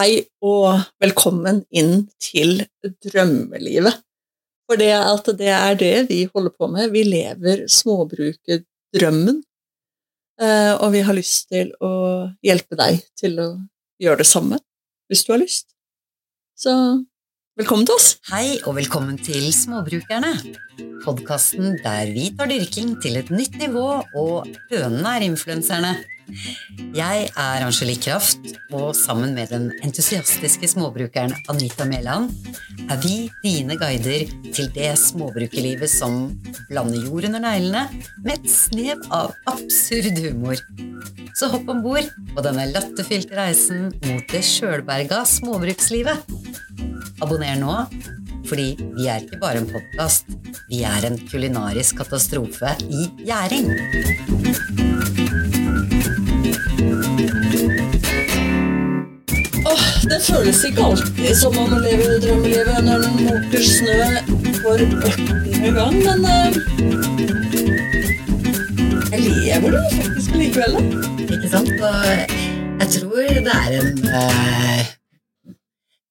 Hei og velkommen inn til drømmelivet. For det, det er det vi holder på med. Vi lever småbrukerdrømmen. Eh, Og vi har lyst til å hjelpe deg til å gjøre det samme, hvis du har lyst. Så velkommen til oss. Hei og velkommen til Småbrukerne. Podkasten der vi tar dyrking til et nytt nivå, og hønene er influenserne. Jeg er Angelique Kraft, og sammen med den entusiastiske småbrukeren Anita Mæland er vi dine guider til det småbrukerlivet som blander jord under neglene med et snev av absurd humor. Så hopp om bord på denne latterfylte reisen mot det sjølberga småbrukslivet. Abonner nå, fordi vi er ikke bare en podkast, vi er en kulinarisk katastrofe i gjæring. Det føles ikke alltid som om å leve drømmelivet når den måker snø for 18. gang, men uh, jeg lever det faktisk likevel. da. Ikke sant? Og jeg tror det er en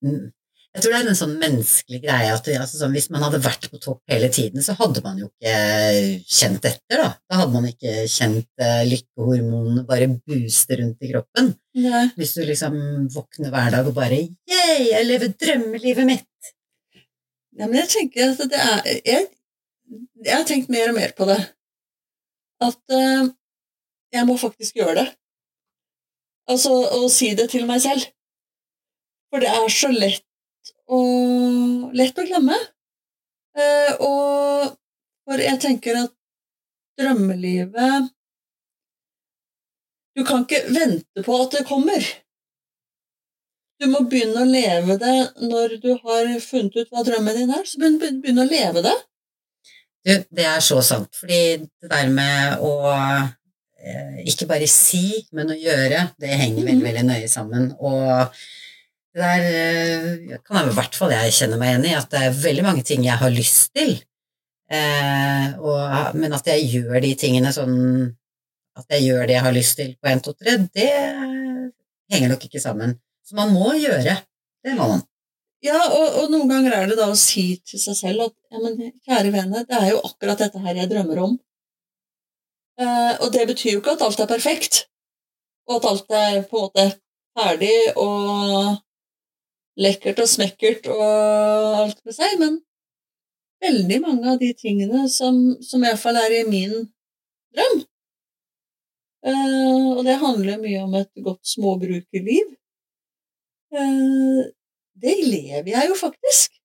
mm, Jeg tror det er en sånn menneskelig greie at altså, sånn, hvis man hadde vært på topp hele tiden, så hadde man jo ikke kjent etter, da. Da hadde man ikke kjent uh, lykkehormonene bare booste rundt i kroppen. Nei. Hvis du liksom våkner hver dag og bare Yeah, jeg lever drømmelivet mitt! Ja, men jeg tenker at det er jeg, jeg har tenkt mer og mer på det. At uh, jeg må faktisk gjøre det. Altså å si det til meg selv. For det er så lett å, lett å glemme. Uh, og for jeg tenker at drømmelivet Du kan ikke vente på at det kommer. Du må begynne å leve det når du har funnet ut hva drømmen din er. Så begynn, å leve det. Du, det er så sant, fordi det der med å eh, ikke bare si, men å gjøre, det henger veldig, Mhm. veldig nøye sammen. Og det der eh, kan jeg i hvert fall jeg kjenne meg igjen i, at det er veldig mange ting jeg har lyst til, eh, og, men at jeg gjør de tingene sånn At jeg gjør det jeg har lyst til på 1, 2, 3, det henger nok ikke sammen. Så man må gjøre. Det må man. Ja, og, og noen ganger er det da å si til seg selv at ja, men kjære vene, det er jo akkurat dette her jeg drømmer om. Eh, og det betyr jo ikke at alt er perfekt, og at alt er på en måte ferdig og lekkert og smekkert og alt med seg, men veldig mange av de tingene som, som iallfall er i min drøm. Eh, og det handler mye om et godt småbrukerliv. Eh, det lever jeg jo faktisk.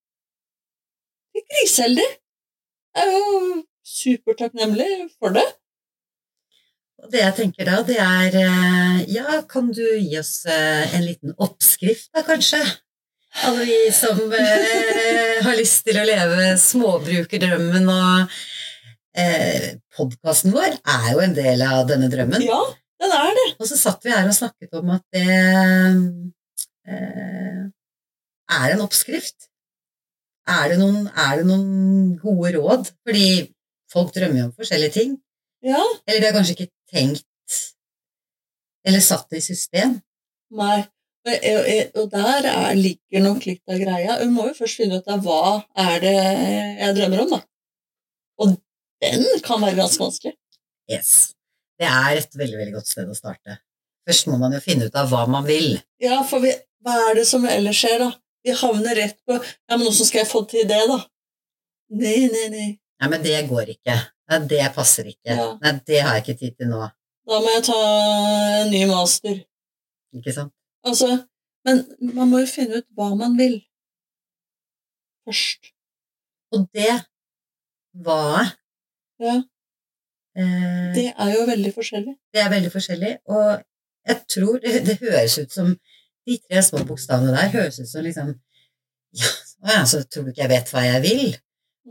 Er griseheldig. Jeg er jo supertakknemlig for det. Og det jeg tenker da, det er eh, Ja, kan du gi oss en liten oppskrift, da, kanskje? Alle vi som har lyst til å leve småbrukerdrømmen og eh, Podkasten vår er jo en del av denne drømmen. Ja, den er det. Og så satt vi her og snakket om at det eh, er en oppskrift. Er det, noen, er det noen gode råd? Fordi folk drømmer jo om forskjellige ting. Ja, Eller de har kanskje ikke tenkt Eller satt det i system. nei. Og, der er, ligger nok litt av greia. Hun må jo først finne ut av hva er det jeg drømmer om, da. Den kan være ganske vanskelig. Yes. Det er et veldig veldig godt sted å starte. Først må man jo finne ut av hva man vil. Ja, for vi, hva er det som ellers skjer, da? Vi havner rett på Ja, men åssen skal jeg få til det, da? Nei, nei, nei. Nei, men det går ikke. Nei, det passer ikke. Ja. Nei, det har jeg ikke tid til nå. Da må jeg ta en ny master. Ikke sant? Altså, men man må jo finne ut hva man vil først. Og det hva Ja, eh, det er jo veldig forskjellig. Det er veldig forskjellig, og jeg tror det, det høres ut som De tre små bokstavene der høres ut som liksom Ja, så tror du ikke jeg vet hva jeg vil?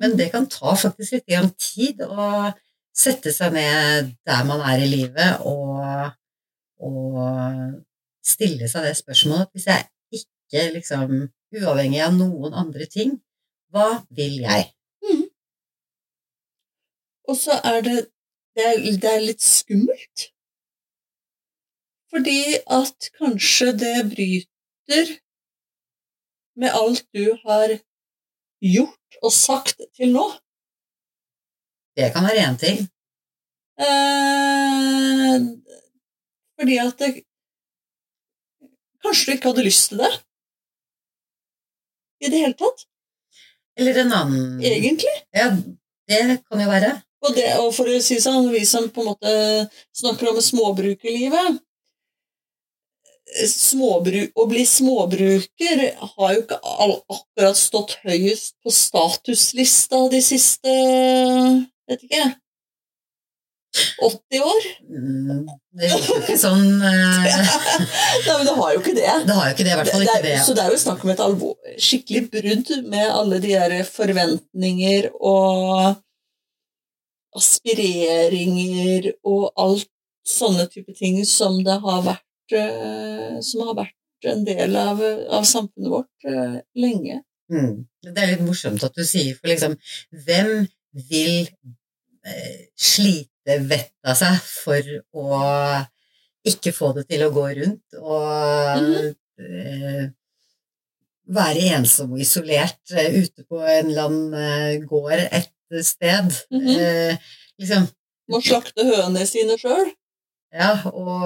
Men det kan ta faktisk litt tid å sette seg ned der man er i livet, og, og stille seg det spørsmålet Hvis jeg ikke liksom Uavhengig av noen andre ting, hva vil jeg? Og så er det det er, det er litt skummelt. Fordi at kanskje det bryter med alt du har gjort og sagt til nå? Det kan være én ting. Eh, fordi at det, Kanskje du ikke hadde lyst til det? I det hele tatt? Eller en annen Egentlig. Ja, det kan jo være. Og, det, og for å si sånn, vi som på en måte snakker om småbrukerlivet småbru, Å bli småbruker har jo ikke akkurat stått høyest på statuslista de siste vet ikke 80 år? Mm, det jo ikke sånn uh... Nei, men det har jo ikke det. Det har jo ikke det, i hvert fall Det ikke er, det. så det er jo snakk om et alvor, skikkelig brudd med alle de der forventninger og aspireringer og alt sånne type ting som det har vært eh, som har vært en del av, av samfunnet vårt eh, lenge. Mm. Det er litt morsomt at du sier, for liksom Hvem vil eh, slite vettet av seg for å ikke få det til å gå rundt og mm. eh, være ensom og isolert ute på en eller annen gård et sted? Mhm. eh, liksom Må slakte hønene sine sjøl. Ja, og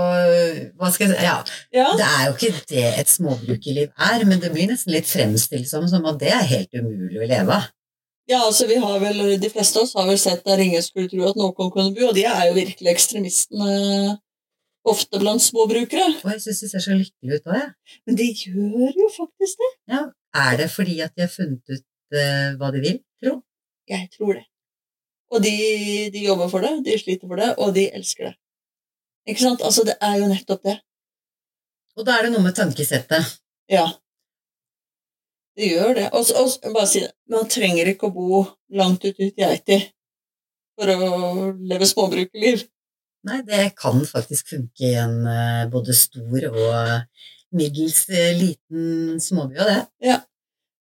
hva skal jeg si Ja, Ja. det er jo ikke det et småbrukerliv er, men det blir nesten litt fremstilt som, som at det er helt umulig å leve av. ja, altså vi har vel, De fleste av oss har vel sett der ingen skulle tro at noen kunne bo, og de er jo virkelig ekstremistene ofte blant småbrukere. Og jeg syns de ser så lykkelige ut òg, jeg. Men de gjør jo faktisk det. Ja. Er det fordi at de har funnet ut uh, hva de vil, tro? Jeg tror det. Og de, de jobber for det, de sliter for det, og de elsker det. Ikke sant? Altså, det er jo nettopp det. Og da er det noe med tankesettet. Ja. Det gjør det. Og, og bare si det, man trenger ikke å bo langt ute i Geiti for å leve småbrukerliv. Nei, det kan faktisk funke i en eh, både stor og middels eh, liten småby, og det.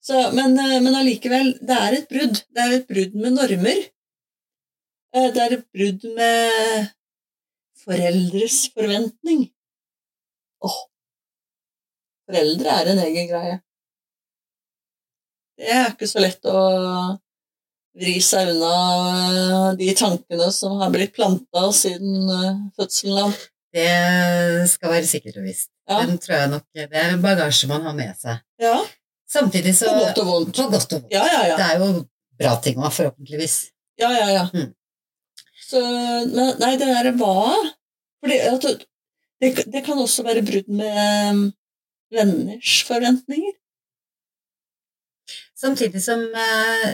Så, men, eh, men allikevel, det er et brudd. Det er et brudd med normer. Eh, Det er et brudd med foreldres forventning. Åh, foreldre er en egen greie. Det er ikke så lett å vri seg unna eh, de tankene som har blitt planta siden fødselen av. Det skal være sikkert og visst. Ja. Den tror jeg nok Det er en bagasje man har med seg. Ja, Samtidig så på godt og vondt. På godt og vondt. Ja, ja, ja. Det er jo bra ting òg, forhåpentligvis. Ja, ja, ja. Mm. Så, men, nei, det derre hva det, det kan også være brudd med um, venners forventninger. Samtidig som eh,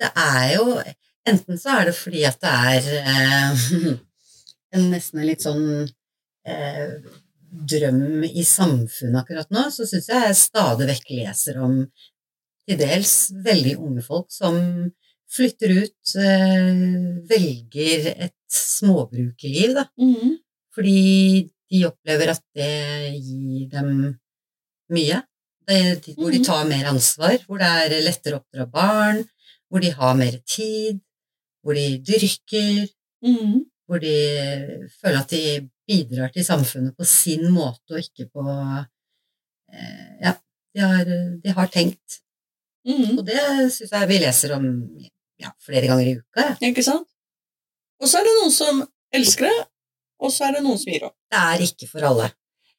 det er jo Enten så er det fordi at det er eh, en nesten litt sånn eh, drøm i samfunnet akkurat nå, så syns jeg jeg stadig vekk leser om til dels veldig unge folk som flytter ut, eh, velger et småbrukerliv, da. Fordi de opplever at det gir dem mye. Det, hvor de Mhm. tar mer ansvar, hvor det er lettere å oppdra barn, hvor de har mer tid, hvor de dyrker, mm. hvor de føler at de bidrar til samfunnet på sin måte, og ikke på eh, Ja, de har, de har tenkt. Mm. Og det syns jeg vi leser om ja, flere ganger i uka. Ja. Ikke sant? Og så er det noen som elsker det, og så er det noen som gir opp. Det er ikke for alle.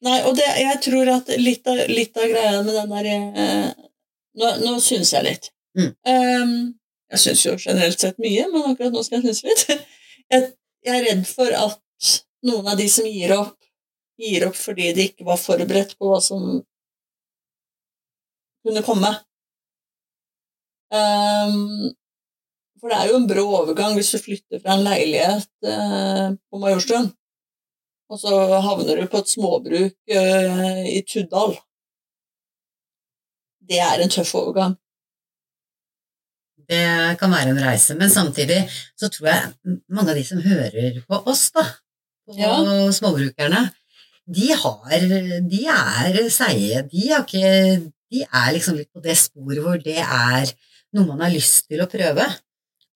Nei, og det, jeg tror at litt av, litt av greia med den der eh, Nå, nå syns jeg litt. Mm. Um, jeg syns jo generelt sett mye, men akkurat nå skal jeg synes litt. Jeg, jeg er redd for at noen av de som gir opp, gir opp fordi de ikke var forberedt på hva som kunne komme. Um, for det er jo en brå overgang hvis du flytter fra en leilighet uh, på Majorstuen, og så havner du på et småbruk uh, i Tuddal. Det er en tøff overgang. Det kan være en reise, men samtidig så tror jeg mange av de som hører på oss, da, på Ja. småbrukerne, de har De er seige. De, ikke, de er liksom litt på det sporet hvor det er noe man har lyst til å prøve.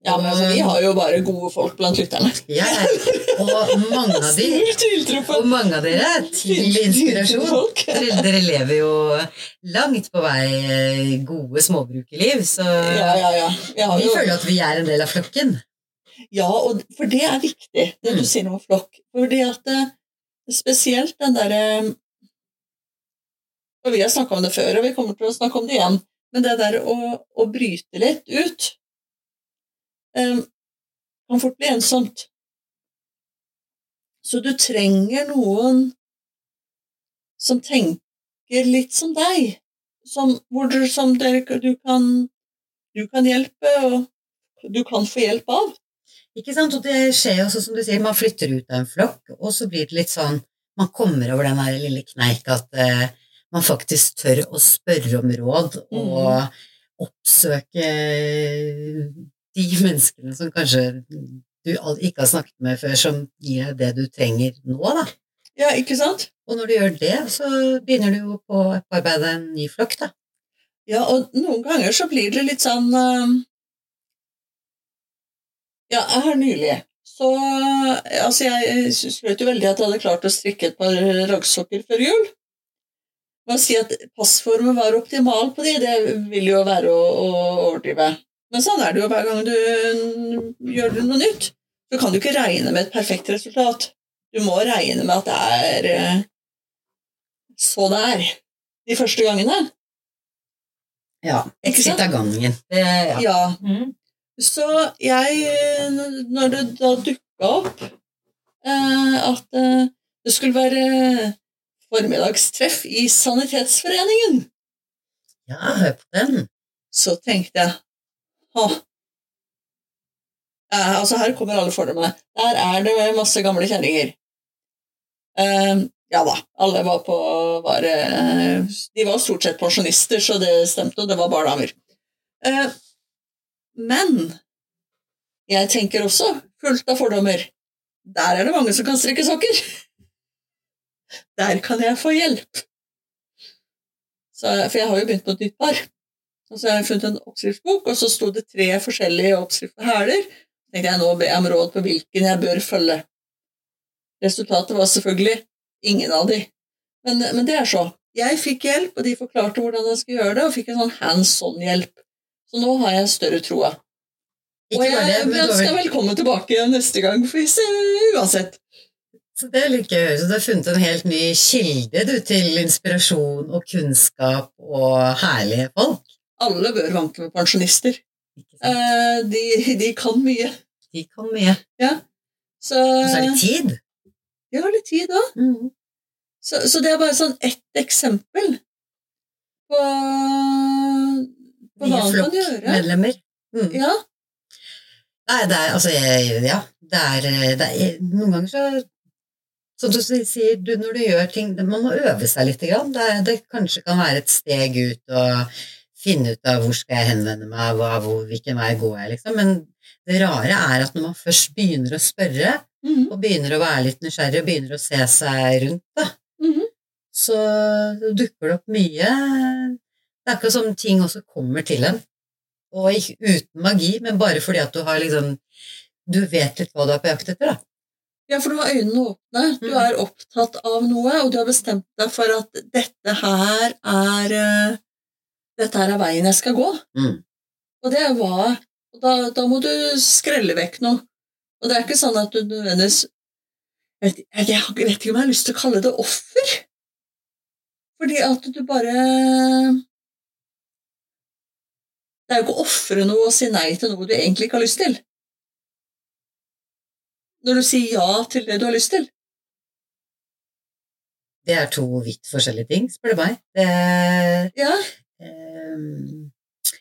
Ja, men altså, Vi har jo bare gode folk blant lytterne. Ja, og mange av de Og mange av dere er til inspirasjon. Dere, lever jo langt på vei gode småbrukerliv, så Ja, ja, ja. Vi føler at vi er en del av flokken. Ja, og for det er viktig, det du Mm. sier om flokk. Fordi at det, spesielt den derre Og vi har snakka om det før, og vi kommer til å snakke om det igjen. Men det der å, å bryte litt ut um, kan fort bli ensomt. Så du trenger noen som tenker litt som deg, som, hvor du, som dere, du, kan, du kan hjelpe, og du kan få hjelp av. Ikke sant? Og det skjer jo også, som du sier, man flytter ut av en flokk, og så blir det litt sånn Man kommer over den der lille kneik at eh, man faktisk tør å spørre om råd og oppsøke de menneskene som kanskje du ikke har snakket med før, som gir deg det du trenger nå, da. Ja, ikke sant? Og når du gjør det, så begynner du jo på å opparbeide en ny flokk, da. Ja, og noen ganger så blir det litt sånn um, Ja, her nylig så Altså, jeg skrøt jo veldig at jeg hadde klart å strikke et par raggsokker før jul. Å si at passformen var optimal på de, det vil jo være å, å overdrive. Men sånn er det jo hver gang du gjør noe nytt. Så kan du ikke regne med et perfekt resultat. Du må regne med at det er eh, så det er de første gangene. Ja, Ikke sant? skritt av gangen. Det, ja. Ja. Mm. Så jeg, når det da dukka opp eh, at eh, det skulle være formiddagstreff i Sanitetsforeningen, ja, hør på den. så tenkte jeg ha. Eh, altså, her kommer alle fordommene. Der er det masse gamle kjerringer. Eh, ja da, alle var på var, eh, De var stort sett pensjonister, så det stemte, og det var bare damer. Men jeg tenker også, fullt av fordommer, der er det mange som kan strekke sokker. Der kan jeg få hjelp. Så, for jeg har jo begynt på et nytt par. Og så har jeg funnet en oppskriftsbok, og så sto det tre forskjellige oppskrifter på hæler. Tenkte jeg nå ber jeg om råd på hvilken jeg bør følge. Resultatet var selvfølgelig ingen av de. Men, men det er så. Jeg fikk hjelp, og de forklarte hvordan jeg skulle gjøre det, og fikk en sånn hands on-hjelp. Så nå har jeg større troa. Og jeg men ønsker vel- velkommen tilbake neste gang, for uansett. Så det er litt gøy. Så du har funnet en helt ny kilde du, til inspirasjon og kunnskap og herlige folk. Alle bør vanke med pensjonister. Eh, De, de kan mye. De kan mye. Så Og så er det tid. de har litt tid òg. Så, så det er bare sånn ett eksempel på hva gjøre. flokkmedlemmer. Mm. Ja, Nei, det er altså jeg, Ja, det er, det er Noen ganger så Som du sier, du, når du gjør ting Man må øve seg litt. Det, det kanskje kan være et steg ut og finne ut av hvor skal jeg henvende meg, hva, hvor, hvilken vei går jeg, liksom. Men det rare er at når man først begynner å spørre, mhm, og begynner å være litt nysgjerrig og begynner å se seg rundt, da, mhm. så dukker det opp mye Det er akkurat som ting også kommer til en. Og ikke uten magi, men bare fordi at du har liksom Du vet litt hva du er på jakt etter, da. ja, for du har øynene åpne. Du Mm. er opptatt av noe, og du har bestemt deg for at dette her er eh, Dette her er veien jeg skal gå. Mm. Og det er hva og da, da må du skrelle vekk noe. Og det er ikke sånn at du nødvendigvis jeg jeg, jeg vet ikke om jeg har lyst til å kalle det offer. Fordi at du bare Det er jo ikke å ofre noe å si nei til noe du egentlig ikke har lyst til. Når du sier ja til det du har lyst til. Det er to vidt forskjellige ting, spør du meg. Det, Ja, Um,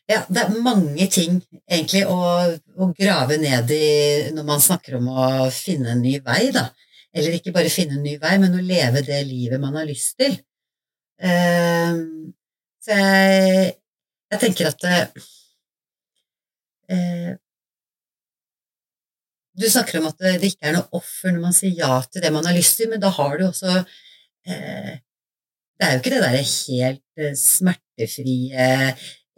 ja, det er mange ting, egentlig, å, å grave ned i når man snakker om å finne en ny vei, da. Eller ikke bare finne en ny vei, men å leve det livet man har lyst til. Um, så jeg, jeg tenker at det, eh, Du snakker om at det, ikke er noe offer når man sier ja til det man har lyst til, men da har du også eh, Det er jo ikke det derre helt eh, smertefrie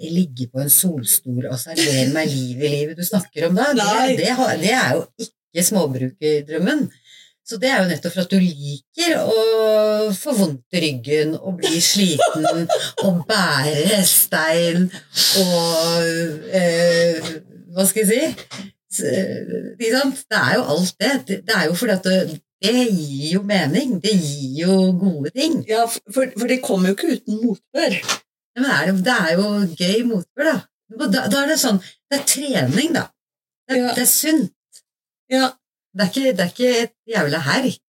ligge på en solstol og servere meg liv i livet du snakker om da. Det, det, det er jo ikke småbrukerdrømmen. Så det er jo nettopp for at du liker å få vondt i ryggen og bli sliten og bære stein og eh, Hva skal jeg si? Sant? Det er jo alt det. Det er jo fordi at det, det gir jo mening. Det gir jo gode ting. Ja, for, for det kommer jo ikke uten motbør. Ja, Men er det er jo gøy motbør, da. Da, da er det sånn Det er trening, da. Det, Ja. det er sunt. Ja, Det er ikke, det er ikke et jævla herk.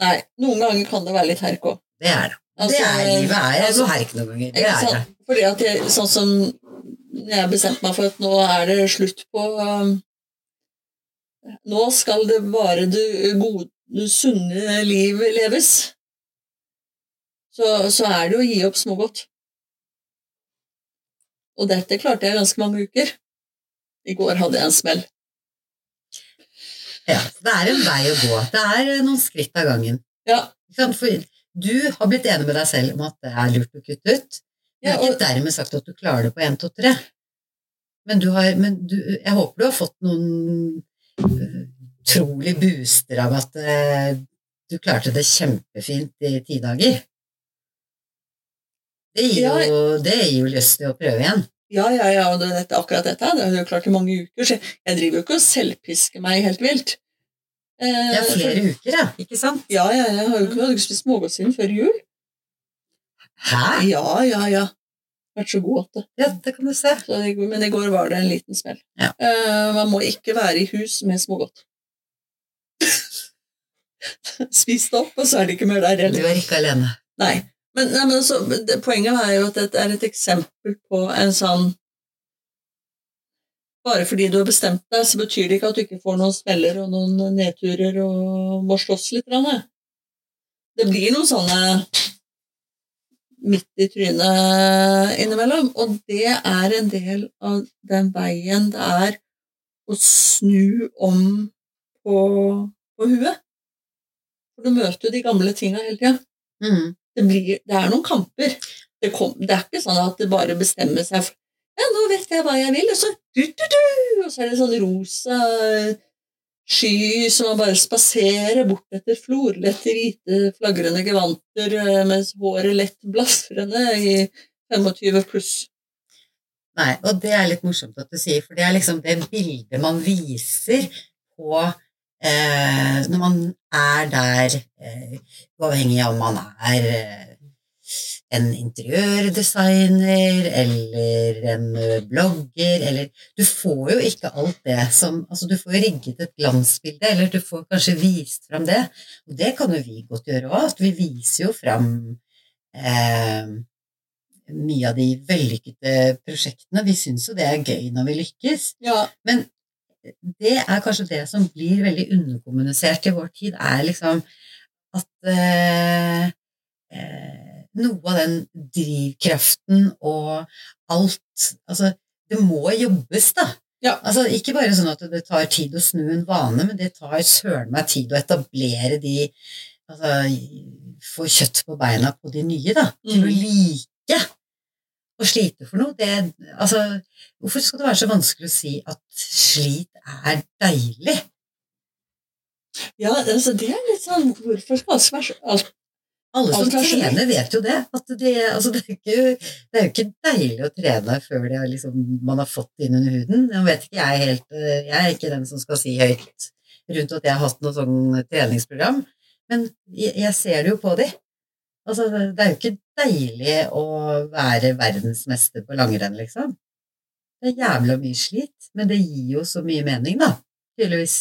Nei, noen ganger kan det være litt herk òg. Det er det. Altså, det er livet er altså, noe herk noen ganger. Det er sant? det. Fordi at jeg, sånn som jeg bestemte meg for at nå er det slutt på um, Nå skal det bare det gode, sunne liv leves. Så, så er det å gi opp smågodt. Og dette klarte jeg ganske mange uker. I går hadde jeg en smell. Ja, det er en vei å gå. Det er eh, noen skritt av gangen. Ja, For du har blitt enig med deg selv om at det er lurt å kutte ut. Det ja og, ikke dermed sagt at du klarer det på 1, 2, 3. Men, du har, men du, jeg håper du har fått noen øh, utrolig booster av at øh, du klarte det kjempefint i ti dager. Det gir, jo, det gir jo lyst til å prøve igjen. Ja, ja, ja, og det, dette, akkurat dette det har du klart i mange uker, så jeg, driver jo ikke og selvpisker meg helt vilt. Eh, er flere uker, ja. Ikke sant? Ja, ja, jeg har jo ikke, hadde ikke spist siden før jul. Hæ? Ja, ja, ja. Vært så god at det. Ja, det kan du se. Så men i går var det en liten smell. Ja. Eh, man må ikke være i hus med smågodt. Spis det opp, og så er det ikke mer der Du er ikke alene. Nei. Men, nei, men altså, det, poenget er jo at dette er et eksempel på en sånn Bare fordi du har bestemt deg, så betyr det ikke at du ikke får noen smeller og noen nedturer og må slåss litt. Det blir noen sånne midt i trynet innimellom, og det er en del av den veien det er å snu om på, på huet. For du møter jo de gamle tinga hele tida Mm. Det, blir, det er noen kamper. Det, kom, det er ikke sånn at det bare bestemmer seg for Ja, nå vet jeg hva jeg vil, og så du, du, du, Og så er det sånn rosa sky som man bare spaserer bort etter florlette, hvite, flagrende gevanter eh, mens håret lett blafrende i 25 pluss. Nei, og det er litt morsomt at du sier, for det er liksom det bildet man viser på eh, når man er der, eh, uavhengig av om man er eh, en interiørdesigner eller en eh, blogger, eller Du får jo ikke alt det som Altså, du får rigget et glansbilde, eller du får kanskje vist fram det, og det kan jo vi godt gjøre òg, vi viser jo fram eh, mye av de vellykkede prosjektene. Vi syns jo det er gøy når vi lykkes. Ja, Men det er kanskje det som blir veldig underkommunisert i vår tid, er liksom at eh, eh, noe av den drivkraften og alt Altså, det må jobbes, da. Ja. Altså, ikke bare sånn at det tar tid å snu en vane, men det tar søren meg tid å etablere de Altså få kjøtt på beina på de nye, da. Til å Mm. like å slite for noe. Det, altså, hvorfor skal det være så vanskelig å si at slit er deilig? ja altså, det er litt sånn Hvorfor skal alt være så alt Alle som Alt er trener, vet jo det. At det, altså, det, er ikke, det er jo ikke deilig å trene før det er liksom, man har fått det inn under huden. Jeg vet ikke jeg helt eh, Jeg er ikke den som skal si høyt rundt at jeg har hatt noe sånn treningsprogram, men jeg, jeg ser det jo på de. Altså, det er jo ikke deilig å være verdensmester på langrenn, liksom. Det er jævla mye slit, men det gir jo så mye mening, da, tydeligvis.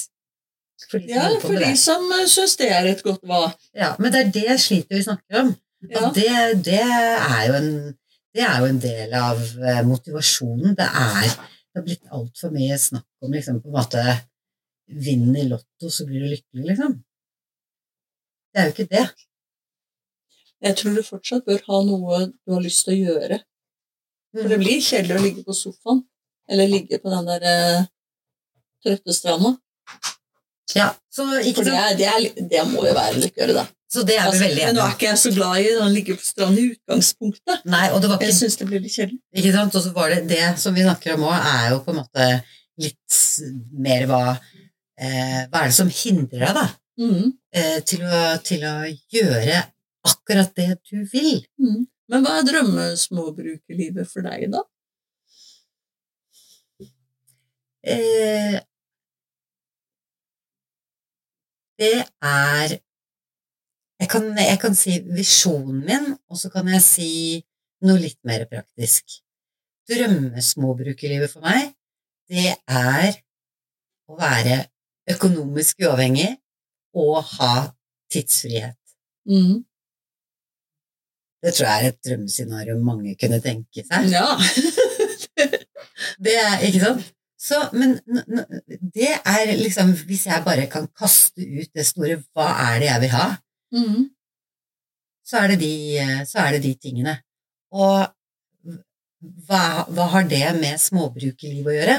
For Ja, for de som syns det er et godt hva. Ja, men det er det slitet vi snakker om. Ja. Og det, det, er jo en, det er jo en del av eh, motivasjonen. Det er det har blitt altfor mye snakk om liksom på en måte Vinn i Lotto, så blir du lykkelig, liksom. Det er jo ikke det. Jeg tror du fortsatt bør ha noe du har lyst til å gjøre. For det blir kjedelig å ligge på sofaen, eller ligge på den der eh, trøtte stranda. Ja, så, ikke For det, det, er, det må jo være gøy, da. så det er vi Altså, veldig men nå er ikke jeg så glad i å ligge på stranden i utgangspunktet. Nei, og det var ikke... Jeg syns det blir litt kjedelig. ikke sant? Og så var det det som vi snakker om òg, er jo på en måte litt mer hva eh, Hva er det som hindrer deg, da? Mm. Eh, til, å, til å gjøre akkurat det du vil. Mm. Men hva er drømmesmåbrukerlivet for deg, da? Eh, det er jeg kan, jeg kan si visjonen min, og så kan jeg si noe litt mer praktisk. Drømmesmåbrukerlivet for meg, det er å være økonomisk uavhengig og ha tidsfrihet. Mm. Det tror jeg er et drømmescenario mange kunne tenke seg. Ja. Det er, ikke sant? Så, men det er liksom Hvis jeg bare kan kaste ut det store 'hva er det jeg vil ha', Mm. så er det de, så er det de tingene. Og hva, hva har det med småbrukerliv å gjøre?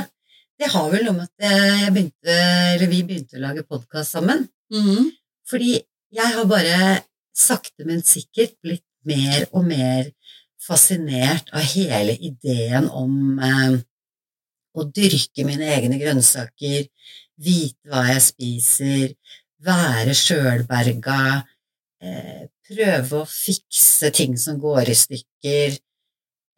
Det har vel noe med at jeg begynte, eller vi begynte å lage podkast sammen. Mm. Fordi jeg har bare sakte, men sikkert blitt mer og mer fascinert av hele ideen om eh, å dyrke mine egne grønnsaker, vite hva jeg spiser, være sjølberga, eh, prøve å fikse ting som går i stykker.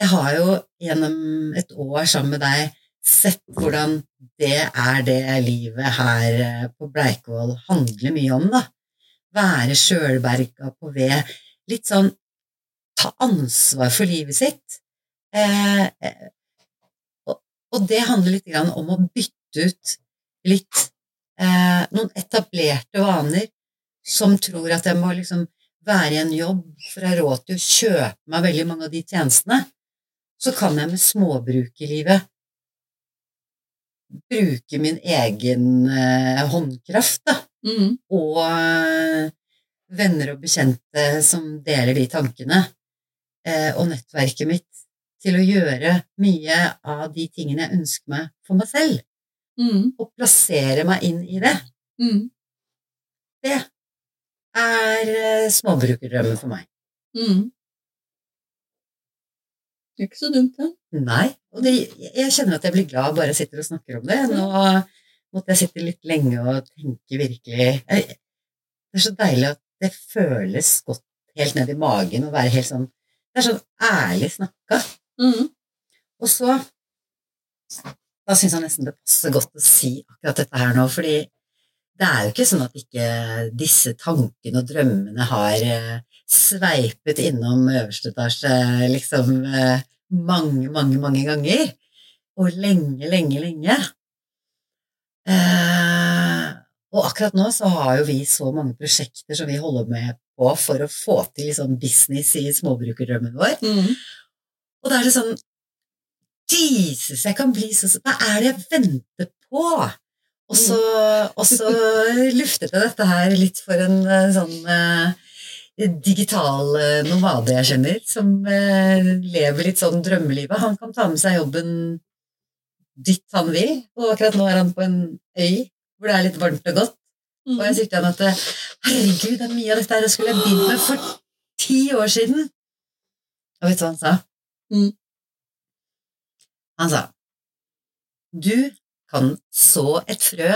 Jeg har jo gjennom et år sammen med deg sett hvordan det er det livet her eh, på Bleikvoll handler mye om, da. Være sjølberga på ved. Litt sånn ta ansvar for livet sitt. Eh, eh, og, og det handler litt grann om å bytte ut litt eh, noen etablerte vaner som tror at jeg må liksom være i en jobb for å ha råd til å kjøpe meg veldig mange av de tjenestene. Så kan jeg med småbruk i livet bruke min egen eh, håndkraft, da Mm. og eh, venner og bekjente som deler de tankene, og nettverket mitt til å gjøre mye av de tingene jeg ønsker meg for meg selv, Mm. og plassere meg inn i det. Mm. Det er eh, småbrukerdrømmen for meg. Mm. Det er ikke så dumt, det. Nei, og det, jeg kjenner at jeg blir glad bare jeg sitter og snakker om det. Nå måtte jeg sitte litt lenge og tenke virkelig Det er så deilig at det føles godt helt ned i magen å være helt sånn Det er sånn ærlig snakka. Mm. Og så Da syns jeg nesten det passer godt å si akkurat dette her nå, fordi det er jo ikke sånn at ikke disse tankene og drømmene har eh, sveipet innom øverste etasje liksom eh, mange, mange, mange ganger. Og lenge, lenge, lenge. Eh, og akkurat nå så har jo vi så mange prosjekter som vi holder med på for å få til liksom business i småbrukerdrømmen vår. Mm. Og da er det sånn Jesus, jeg kan bli så Hva er det jeg venter på? Og så, og så luftet jeg dette her litt for en eh, sånn eh, digital eh, nomade jeg kjenner, som lever litt sånn drømmelivet. Han kan ta med seg jobben dit han vil, og akkurat nå er han på en øy hvor det er litt varmt og godt. Og jeg Mm. sier til han at herregud, det er mye av dette her jeg skulle ha begynt med for ti år siden. Og vet du hva han sa? Mm. Han sa du kan så et frø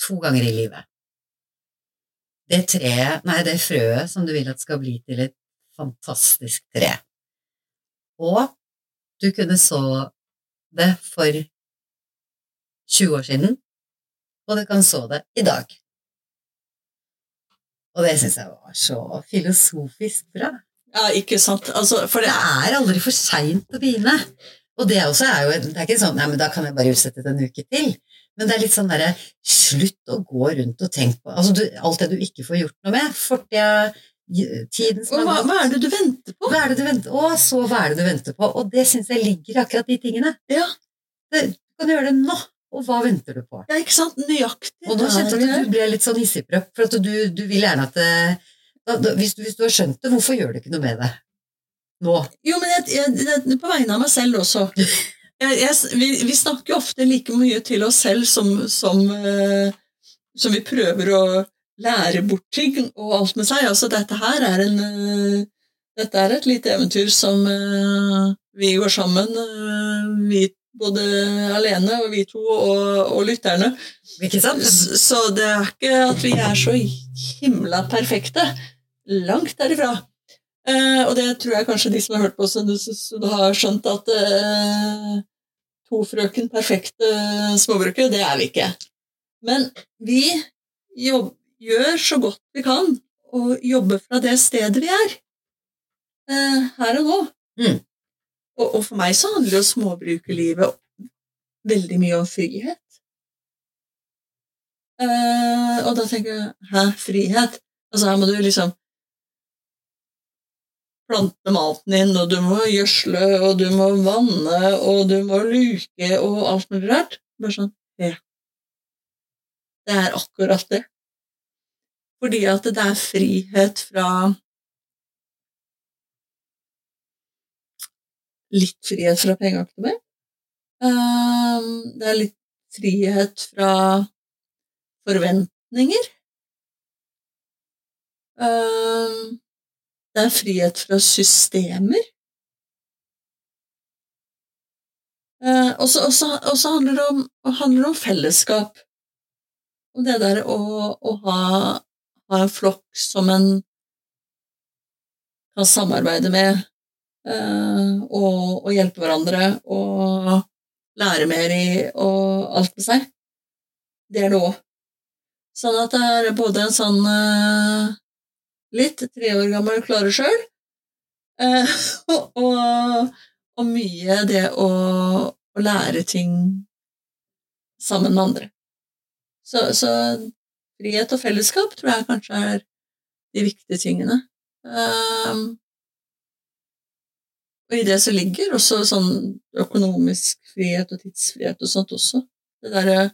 to ganger i livet. Det treet, nei, det frøet som du vil at skal bli til et fantastisk tre. Og du kunne så det for 20 år siden, og du kan så det i dag. Og det syns jeg var så filosofisk bra. Ja, ikke sant. Altså, for Det det er aldri for seint å begynne. Og det også er jo Det er ikke sånn Nei, men da kan jeg bare utsette det en uke til. Men det er litt sånn derre Slutt å gå rundt og tenke på altså du, alt det du ikke får gjort noe med. Fortida, tiden som hva, hva er det du venter på? Hva er det du venter og så hva er det du venter på? Og det syns jeg ligger akkurat de tingene. Ja. Det, du kan gjøre det nå. Og hva venter du på? Ja, ikke sant? Nøyaktig. Og nå kjente jeg at du ble litt sånn hissigpropp, for at du, du vil gjerne at det, da, da, hvis, du, hvis du har skjønt det, hvorfor gjør du ikke noe med det nå? Jo, men jeg, jeg, jeg, på vegne av meg selv også. Vi, vi snakker jo ofte like mye til oss selv som, som, uh, som vi prøver å lære bort ting og alt med seg. Altså, dette her er en uh, Dette er et lite eventyr som uh, vi går sammen, eh, vi både alene og vi to og, og lytterne. Ikke sant? Så det er ikke at vi er så himla perfekte. Langt derifra. Eh, og det tror jeg kanskje de som har hørt på oss, har skjønt at eh, to frøken perfekte småbrukere, det er vi ikke. Men vi jobb, gjør så godt vi kan og jobber fra det stedet vi er. Eh, her og nå. Mm. Og, og for meg så handler jo småbrukerlivet veldig mye om frihet. Uh, og da tenker jeg Hæ, frihet? Altså, her må du liksom plante maten din, og du må gjødsle, og du må vanne, og du må luke, og alt mulig rart. Bare sånn Ja. Det er akkurat det. Fordi at det er frihet fra Litt frihet fra pengeaktivitet. Um, det er litt frihet fra forventninger. Um, det er frihet fra systemer. Uh, og så handler det om, om fellesskap. Om det der å, å ha, ha en flokk som en kan samarbeide med, og, og hjelpe hverandre, og lære mer i, og alt med seg. Det er det òg. Sånn at det er både en sånn eh, litt tre år gammel klare sjøl, eh, og, og mye det å, å lære ting sammen med andre. Så, så frihet og fellesskap tror jeg kanskje er de viktige tingene. Um, og i det så ligger også sånn økonomisk frihet og tidsfrihet og sånt også. Det derre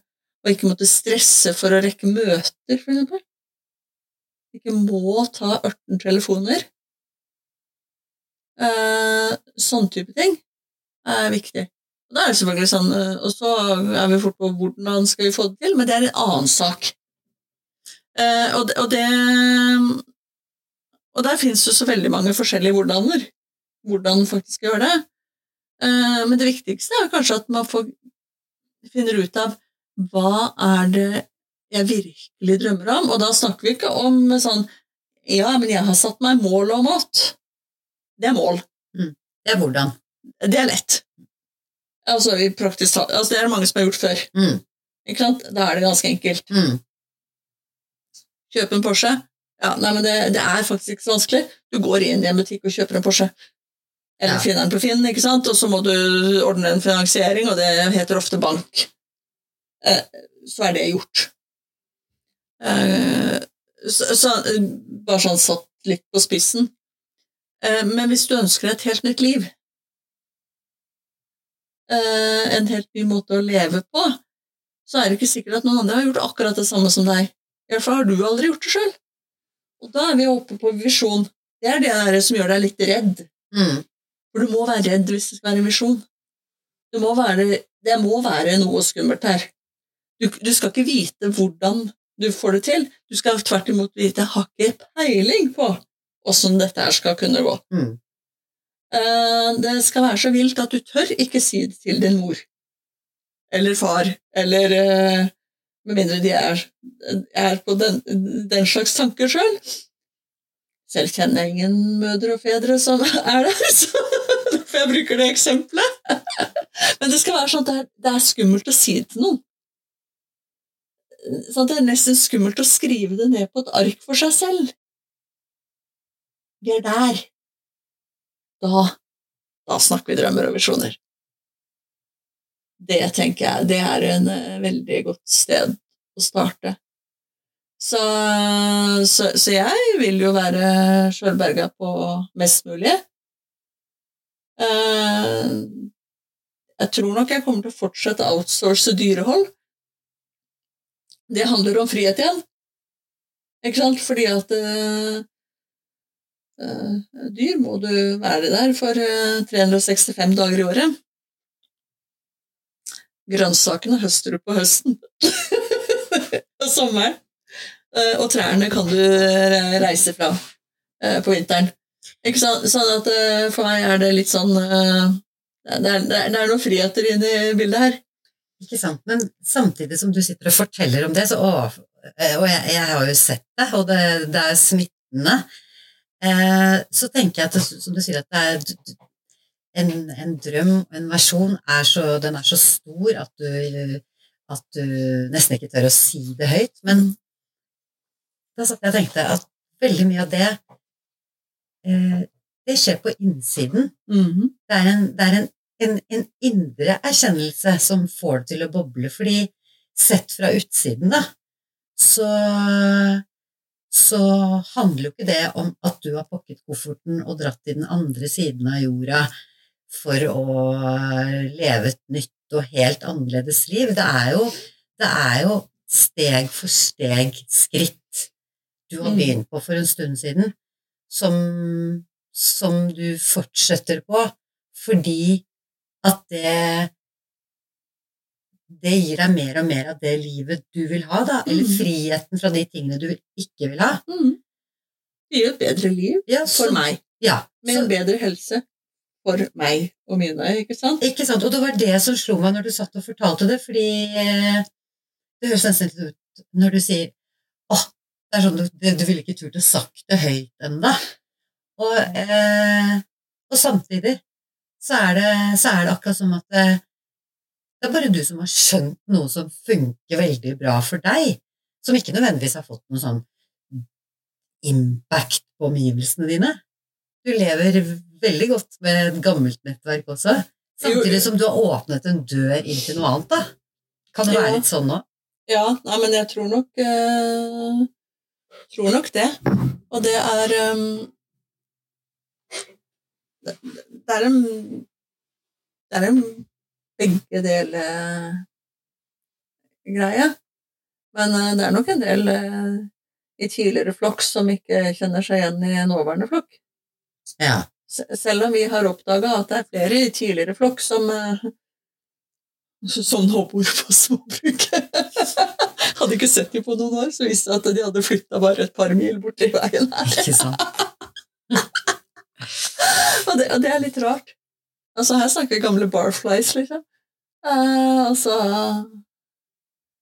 å ikke måtte stresse for å rekke møter, for eksempel. Ikke må ta 18 telefoner. Eh, sånn type ting er viktig. Og da er det selvfølgelig sånn, eh, og så er vi fort på hvordan skal vi få det til, men det er en annen sak. Eh, og, det, og det Og der finnes det så veldig mange forskjellige hvordaner. Hvordan man faktisk gjøre det. Eh, men det viktigste er kanskje at man får, finner ut av hva er det jeg virkelig drømmer om, og da snakker vi ikke om sånn Ja, men jeg har satt meg mål om at Det er mål. Det er hvordan. Det er lett. Altså, praktisk altså, det er det mange som har gjort før. Mm. Ikke sant? Da er det ganske enkelt. Mm. Kjøpe en Porsche? Ja, nei, men det, det er faktisk ikke så vanskelig. Du går inn i en butikk og kjøper en Porsche. Eller Ja. finner den på Finn, ikke sant? og så må du ordne en finansiering, og det heter ofte bank. Eh, så er det gjort. Eh, så, så, bare sånn satt litt på spissen. Eh, men hvis du ønsker et helt nytt liv, eh, en helt ny måte å leve på, så er det ikke sikkert at noen andre har gjort akkurat det samme som deg. I hvert fall har du aldri gjort det sjøl. Og da er vi oppe på visjon. Det er det der som gjør deg litt redd. Mm. For du må være redd hvis det skal være en visjon. Må være, det må være noe skummelt her. Du, du skal ikke vite hvordan du får det til. Du skal tvert imot vite jeg har ikke peiling på åssen dette her skal kunne gå. Mm. Eh, Det skal være så vilt at du tør ikke si det til din mor eller far, eller eh, med mindre de er, er på den, den slags tanker sjøl. Selv kjenner jeg ingen mødre og fedre som er der, så derfor jeg bruker det eksempelet. Men det skal være sånn at det er, det er skummelt å si det til noen. Sånn at det er nesten skummelt å skrive det ned på et ark for seg selv. Vi er der. Da, da snakker vi drømmer og visjoner. Det tenker jeg, det er en eh, veldig godt sted å starte. Så, så, så jeg vil jo være sjølberga på mest mulig. Eh, jeg tror nok jeg kommer til å fortsette å outsource dyrehold. Det handler om frihet igjen. Ikke sant? Fordi at eh, eh, dyr må du være der for eh, 365 dager i året. Grønnsakene høster du på høsten. og sommeren. Og trærne kan du reise fra på vinteren. Ikke sant? Sånn at eh, for meg er det litt sånn eh, det, er, det, er, det er noen friheter inne i bildet her. Ikke sant? Men samtidig som du sitter og forteller om det, så, å, og jeg, jeg har jo sett det, og det, det er smittende, eh, så tenker jeg at, som du sier, at det er en, en drøm, en versjon, er så, den er så stor at du, at du nesten ikke tør å si det høyt. Men da satt jeg og tenkte at veldig mye av det eh, det skjer på innsiden. Mhm. Det er, en, det er en, en, en indre erkjennelse som får det til å boble, fordi sett fra utsiden, da, så, så handler jo ikke det om at du har pakket kofferten og dratt til den andre siden av jorda for å leve et nytt og helt annerledes liv. Det er jo, det er jo steg for steg skritt du har Mm. begynt på for en stund siden, som, som du fortsetter på, fordi at det det gir deg mer og mer av det livet du vil ha, da, eller Mm. friheten fra de tingene du ikke vil ha. Mm. Det gir et bedre liv Ja, for så- meg, Ja, med en bedre helse for meg og mine, ikke sant? ikke sant? Og det var det som slo meg når du satt og fortalte det, fordi eh, det høres nesten ut når du sier det er sånn du, du ville ikke turt å sagt det høyt ennå. Og, eh, og samtidig så er, det, så er det akkurat som at det, det er bare du som har skjønt noe som funker veldig bra for deg, som ikke nødvendigvis har fått noen sånn impact på omgivelsene dine. Du lever veldig godt med et gammelt nettverk også, samtidig som du har åpnet en dør inn til noe annet, da. Kan det være litt sånn nå? Ja, nei, men jeg tror nok eh, Tror nok det. Og det er um, det, det er en Det er en begge deler-greie. Men uh, det er nok en del uh, i tidligere flokk som ikke kjenner seg igjen i nåværende flokk. Ja. Selv om vi har oppdaga at det er flere i tidligere flokk som uh, som nå bor på småbruket. hadde ikke sett dem på noen år, så visste jeg at de hadde flytta bare et par mil borti veien her. Ikke sant? Og det, og det er litt rart. Altså, her snakker vi gamle barflies, liksom. Eh, og så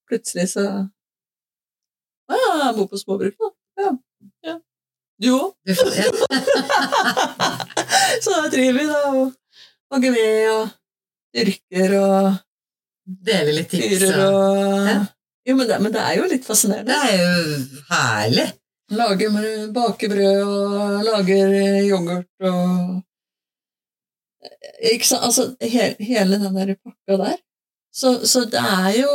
plutselig så Å ja, jeg bor på småbruk, da. Ja. ja. Du òg? Så da driver vi da og hogger ved og dyrker og Deler litt tips. fyrer og- Ja. Jo, men det, men det er jo litt fascinerende. Det er jo herlig. Lager baker brød og lager yoghurt og Ikke sant? Altså, he, hele den der pakka der. Så, så det er jo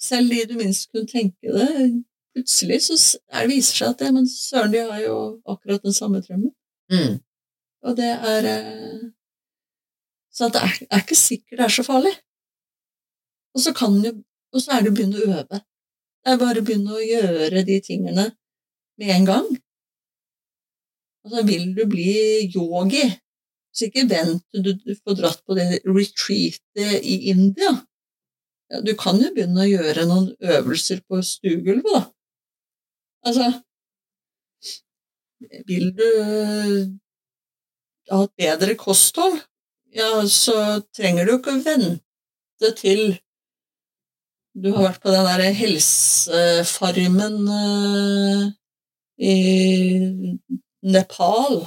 Selv de du minst kunne tenke det, plutselig så det viser seg at det, men søren, de har jo akkurat den samme drømmen. Mm. Og det er eh, Så det er, er ikke sikkert det er så farlig. Og så, kan jo, og så er det å begynne å øve. Det er bare å begynne å gjøre de tingene med en gang. Og så vil du bli yogi, så ikke vent til du får dratt på det retreatet i India. Ja, du kan jo begynne å gjøre noen øvelser på stuegulvet, da. Altså Vil du ha et bedre kosthold, ja, så trenger du ikke å vente til du har vært på den der helsefarmen eh, i Nepal,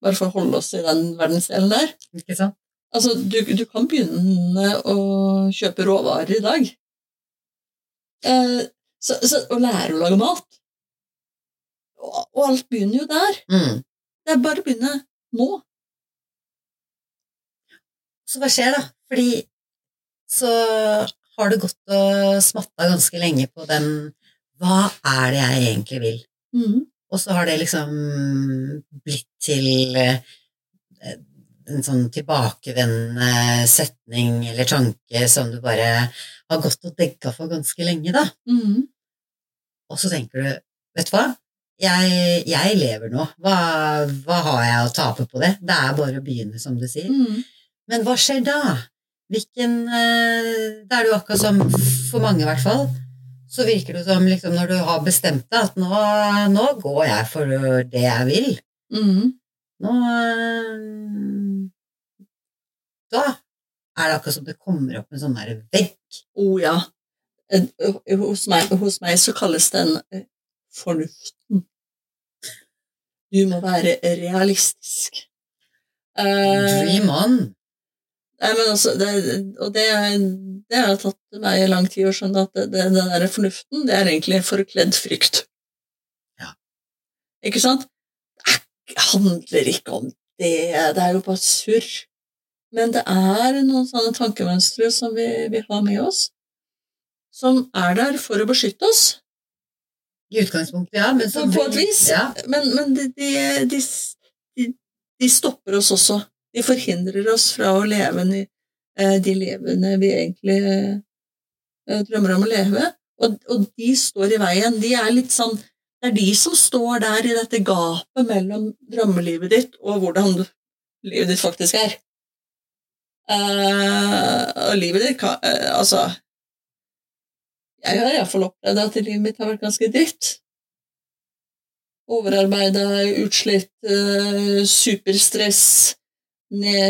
bare for å holde oss i den verdensdelen der. Ikke sant? Altså, du, du kan begynne å kjøpe råvarer i dag. Eh, så, så, og lære å lage mat. Og, og alt begynner jo der. Mm. Det er bare å begynne nå. Så hva skjer, da? Fordi så har du gått og smatta ganske lenge på den Hva er det jeg egentlig vil? Mm. Og så har det liksom blitt til eh, en sånn tilbakevendende setning eller tanke som du bare har gått og degga for ganske lenge, da. Mm. Og så tenker du, vet du hva, jeg, jeg lever nå, hva, hva har jeg å tape på det? Det er bare å begynne, som du sier. Mm. Men hva skjer da? Hvilken eh, Da er det jo akkurat som for mange, i hvert fall, så virker det som liksom, når du har bestemt deg at nå, nå går jeg for det jeg vil. Mm. Nå eh, Da er det akkurat som det kommer opp en sånn der vegg. Oh ja. Hos meg, hos meg så kalles den eh, fornuften. Du må være realistisk. Dream on. Nei, men altså, det, og det, det har tatt meg lang tid å skjønne at det, det, den der fornuften, det er egentlig forkledd frykt. Ja. Ikke sant? Det handler ikke om det, det er jo bare surr. Men det er noen sånne tankemønstre som vi, vi har med oss, som er der for å beskytte oss, I utgangspunktet, ja. Men så på, på et vis. Ja. Men, men de, de, de, de stopper oss også. De forhindrer oss fra å leve eh, de levende vi egentlig eh, drømmer om å leve. Og, de står i veien. De er litt sånn Det er de som står der i dette gapet mellom drømmelivet ditt og hvordan livet ditt faktisk er. Eh, og livet ditt kan Altså Jeg har iallfall opplevd at livet mitt har vært ganske dritt overarbeida, utslitt, superstress,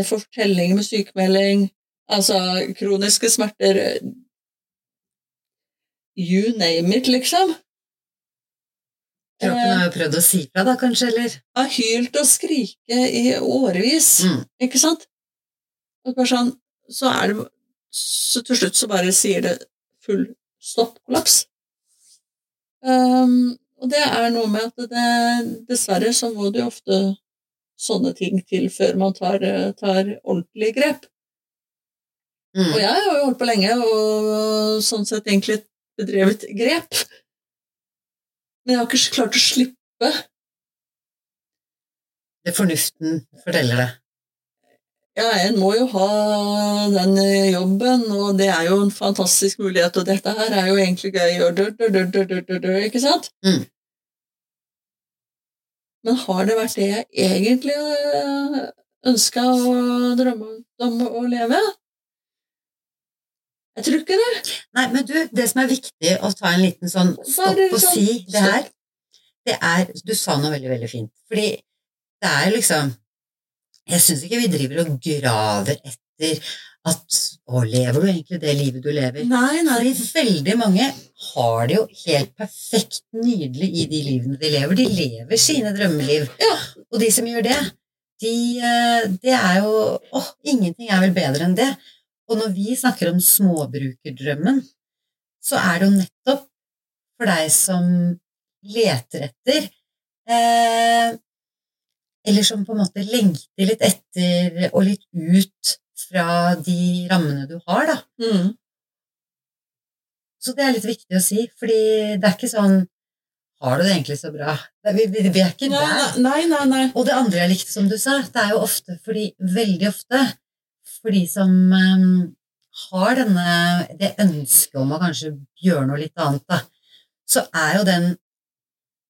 fortelling med sykemelding, altså kroniske smerter eh, You name it, liksom. Kroppen har jo prøvd å si fra, da, kanskje, eller? Har hylt og skrike i årevis, Mm. ikke sant? Og sånn, så er det Så til slutt så bare sier det full stopp, kollaps. Um, og det er noe med at det Dessverre så må du ofte sånne ting til før man tar, tar ordentlig grep. Mm. Og jeg har jo holdt på lenge og sånn sett egentlig bedrevet grep. Men jeg har ikke klart å slippe Det fornuften forteller det. Ja, en må jo ha den eh, jobben, og det er jo en fantastisk mulighet, og dette her er jo egentlig gøy, og dør, dør, dør, dør, dør, dør, ikke sant? Mm. Men har det vært det jeg egentlig ønska og drømma om å leve? Jeg tror ikke det. Nei, men du, det som er viktig å ta en liten sånn stopp og sånn- si det her, det er Du sa noe veldig, veldig fint. Fordi det er liksom Jeg syns ikke vi driver og graver etter at Og lever du egentlig det livet du lever? Nei, Fordi veldig mange har det jo helt perfekt nydelig i de livene de lever. De lever sine drømmeliv. Ja. Og de som gjør det, de, eh, det er jo Åh, ingenting er vel bedre enn det. Og når vi snakker om småbrukerdrømmen, så er det jo nettopp for deg som leter etter eh, Eller som på en måte lengter litt etter og litt ut fra de rammene du har, da. Mm. Så det er litt viktig å si, fordi det er ikke sånn Har du det egentlig så bra? Vi, vi, vi er ikke Nei, der. nei, nei, nei. Og det andre jeg likte, som du sa, det er jo ofte fordi Veldig ofte for de som um, har denne, det ønsket om å kanskje gjøre noe litt annet, da, så er jo den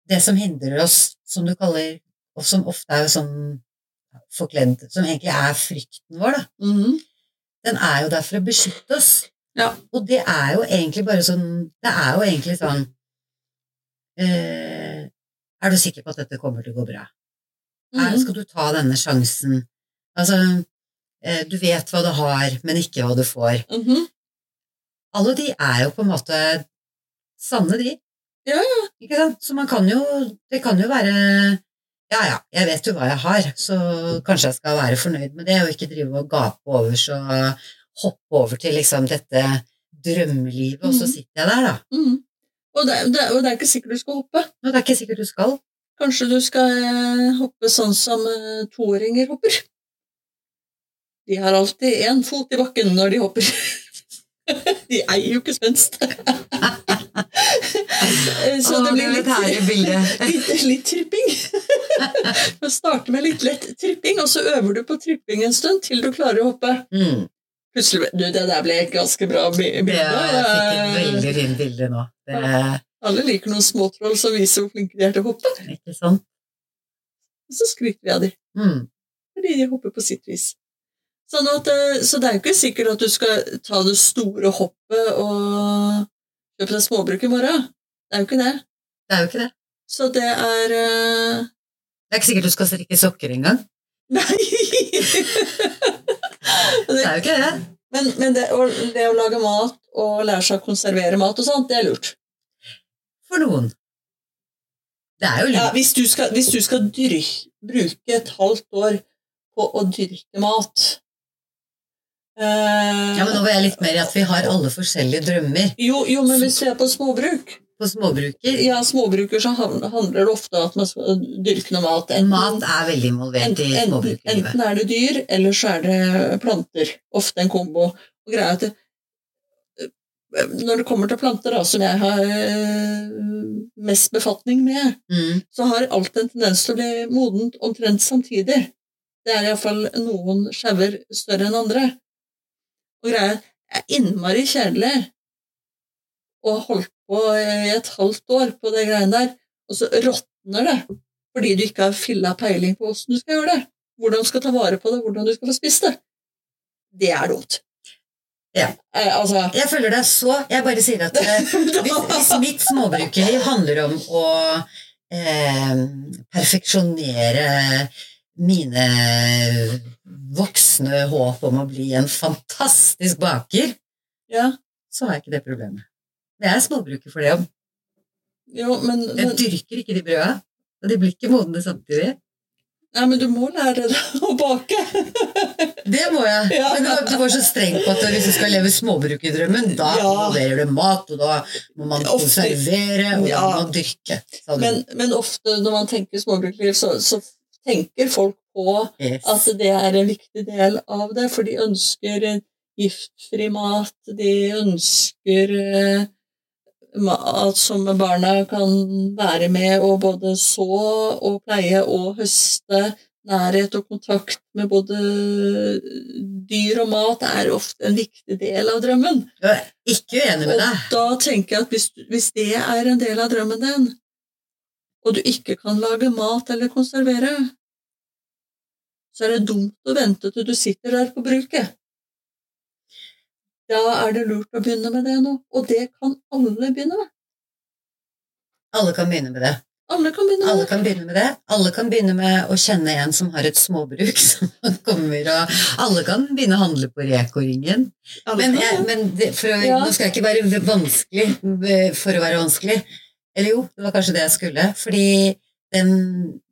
Det som hindrer oss, som du kaller Og som ofte er jo sånn forkledd Som egentlig er frykten vår, da. Mhm. Den er jo der for å beskytte oss. Ja. Og det er jo egentlig bare sånn Det er jo egentlig sånn eh, Er du sikker på at dette kommer til å gå bra? Er, Mhm. skal du ta denne sjansen? Altså, eh, du vet hva du har, men ikke hva du får. Mhm. Alle de er jo på en måte sanne, de. Ja, Ikke sant? Så man kan jo Det kan jo være Ja, ja, jeg vet jo hva jeg har, så kanskje jeg skal være fornøyd med det, og ikke drive og gape over så hoppe over til liksom dette drømmelivet, og så Mhm. sitter jeg der, da. Mm. Og, det, det, og det er ikke sikkert du skal hoppe. Og det er ikke sikkert du skal. Kanskje du skal eh, hoppe sånn som eh, toåringer hopper. De har alltid én fot i bakken når de hopper. De eier jo ikke spenst. Så det blir litt, litt, litt tripping. Du starter med litt lett tripping, og så øver du på tripping en stund til du klarer å hoppe. Mm. Plutselig Du, det der ble et ganske bra bilde. jeg fikk et veldig fint bilde nå. Det, Alle liker noen småtroll som viser hvor flinke de er til å hoppe. ikke sant? Og så skryter vi av dem. Mm. fordi de hopper på sitt vis. Sånn at, eh, så det er jo ikke sikkert at du skal ta det store hoppet og kjøpe deg småbruk i morgen. Det er jo ikke det. Det er jo ikke det. Så det er uh... Det er ikke sikkert du skal strikke sokker engang. Nei! Det er jo ikke det. Men, men det, å, det å lage mat og lære seg å konservere mat og sånt, det er lurt. For noen. Det er jo Ja, hvis du skal, hvis du skal dyrke, bruke et halvt år på å dyrke mat Ja, men nå var jeg litt mer i at vi har alle forskjellige drømmer. jo, jo, men hvis ser er på småbruk På småbruker Ja, småbruker så handler det ofte om at man skal dyrke noe mat. Mat er veldig involvert i småbrukerlivet. enten er det dyr, eller så er det planter. Ofte en kombo. Og greia er at det, når det kommer til planter, da, som jeg har eh, mest befatning med, Mm. så har alt en tendens til å bli modent omtrent samtidig. Det er iallfall noen skjauer større enn andre. Og greia er, innmari kjedelig Og har holdt på i et halvt år på det greiene der, og så råtner det fordi du ikke har filla peiling på åssen du skal gjøre det. Hvordan du skal ta vare på det, hvordan du skal få spist det. Det er dumt. Ja. Eh, altså Jeg følger deg så Jeg bare sier at eh, hvis, hvis mitt småbrukerliv handler om å eh, perfeksjonere mine voksne håp om å bli en fantastisk baker, Ja, så har jeg ikke det problemet. Men jeg er småbruker for det òg. men, Jeg dyrker ikke de brøda, og de blir ikke modne samtidig. Nei, men du må lære deg å bake. Det må jeg. Ja. Men du var, så streng på at hvis du skal leve småbrukerdrømmen, da Ja. involverer du mat, og da må man Ofte- konservere, og da må man dyrke. Men, men ofte når man tenker småbrukerliv, så, så tenker folk på Yes. at det er en viktig del av det, for de ønsker eh, giftfri mat, de ønsker eh, mat som barna kan være med og både så og pleie og høste. Nærhet og kontakt med både dyr og mat er ofte en viktig del av drømmen. Jeg er ikke uenig med Og da tenker jeg at hvis, hvis det er en del av drømmen din, og du ikke kan lage mat eller konservere, så er det dumt å vente til du sitter der på bruket. Da er det lurt å begynne med det nå, og det kan alle begynne med. Alle kan begynne med det. Alle kan begynne med Alle kan begynne med det. Alle kan begynne med å kjenne en som har et småbruk som kommer, og alle kan begynne å handle på Reko-ringen. Men, jeg, men det, å, Ja. nå skal jeg ikke være vanskelig eh, for å være vanskelig. Eller jo, det var kanskje det jeg skulle. Fordi den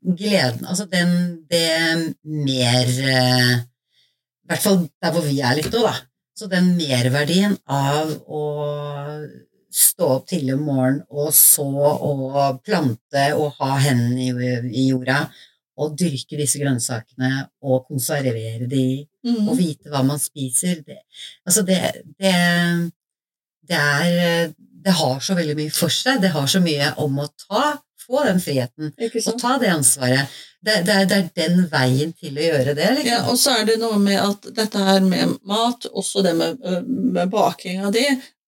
gleden Altså den det mer eh, I hvert fall der hvor vi er litt nå, da. Så den merverdien av å stå opp tidlig om morgenen og så og plante og ha hendene i, i jorda og dyrke disse grønnsakene og konservere de mm. og vite hva man spiser. Det, altså det, det, det er Det har så veldig mye for seg. Det har så mye om å ta, få den friheten og ta det ansvaret. Det, det, det er den veien til å gjøre det. Liksom. Ja, og så er det noe med at dette her med mat, også det med, med baking av det,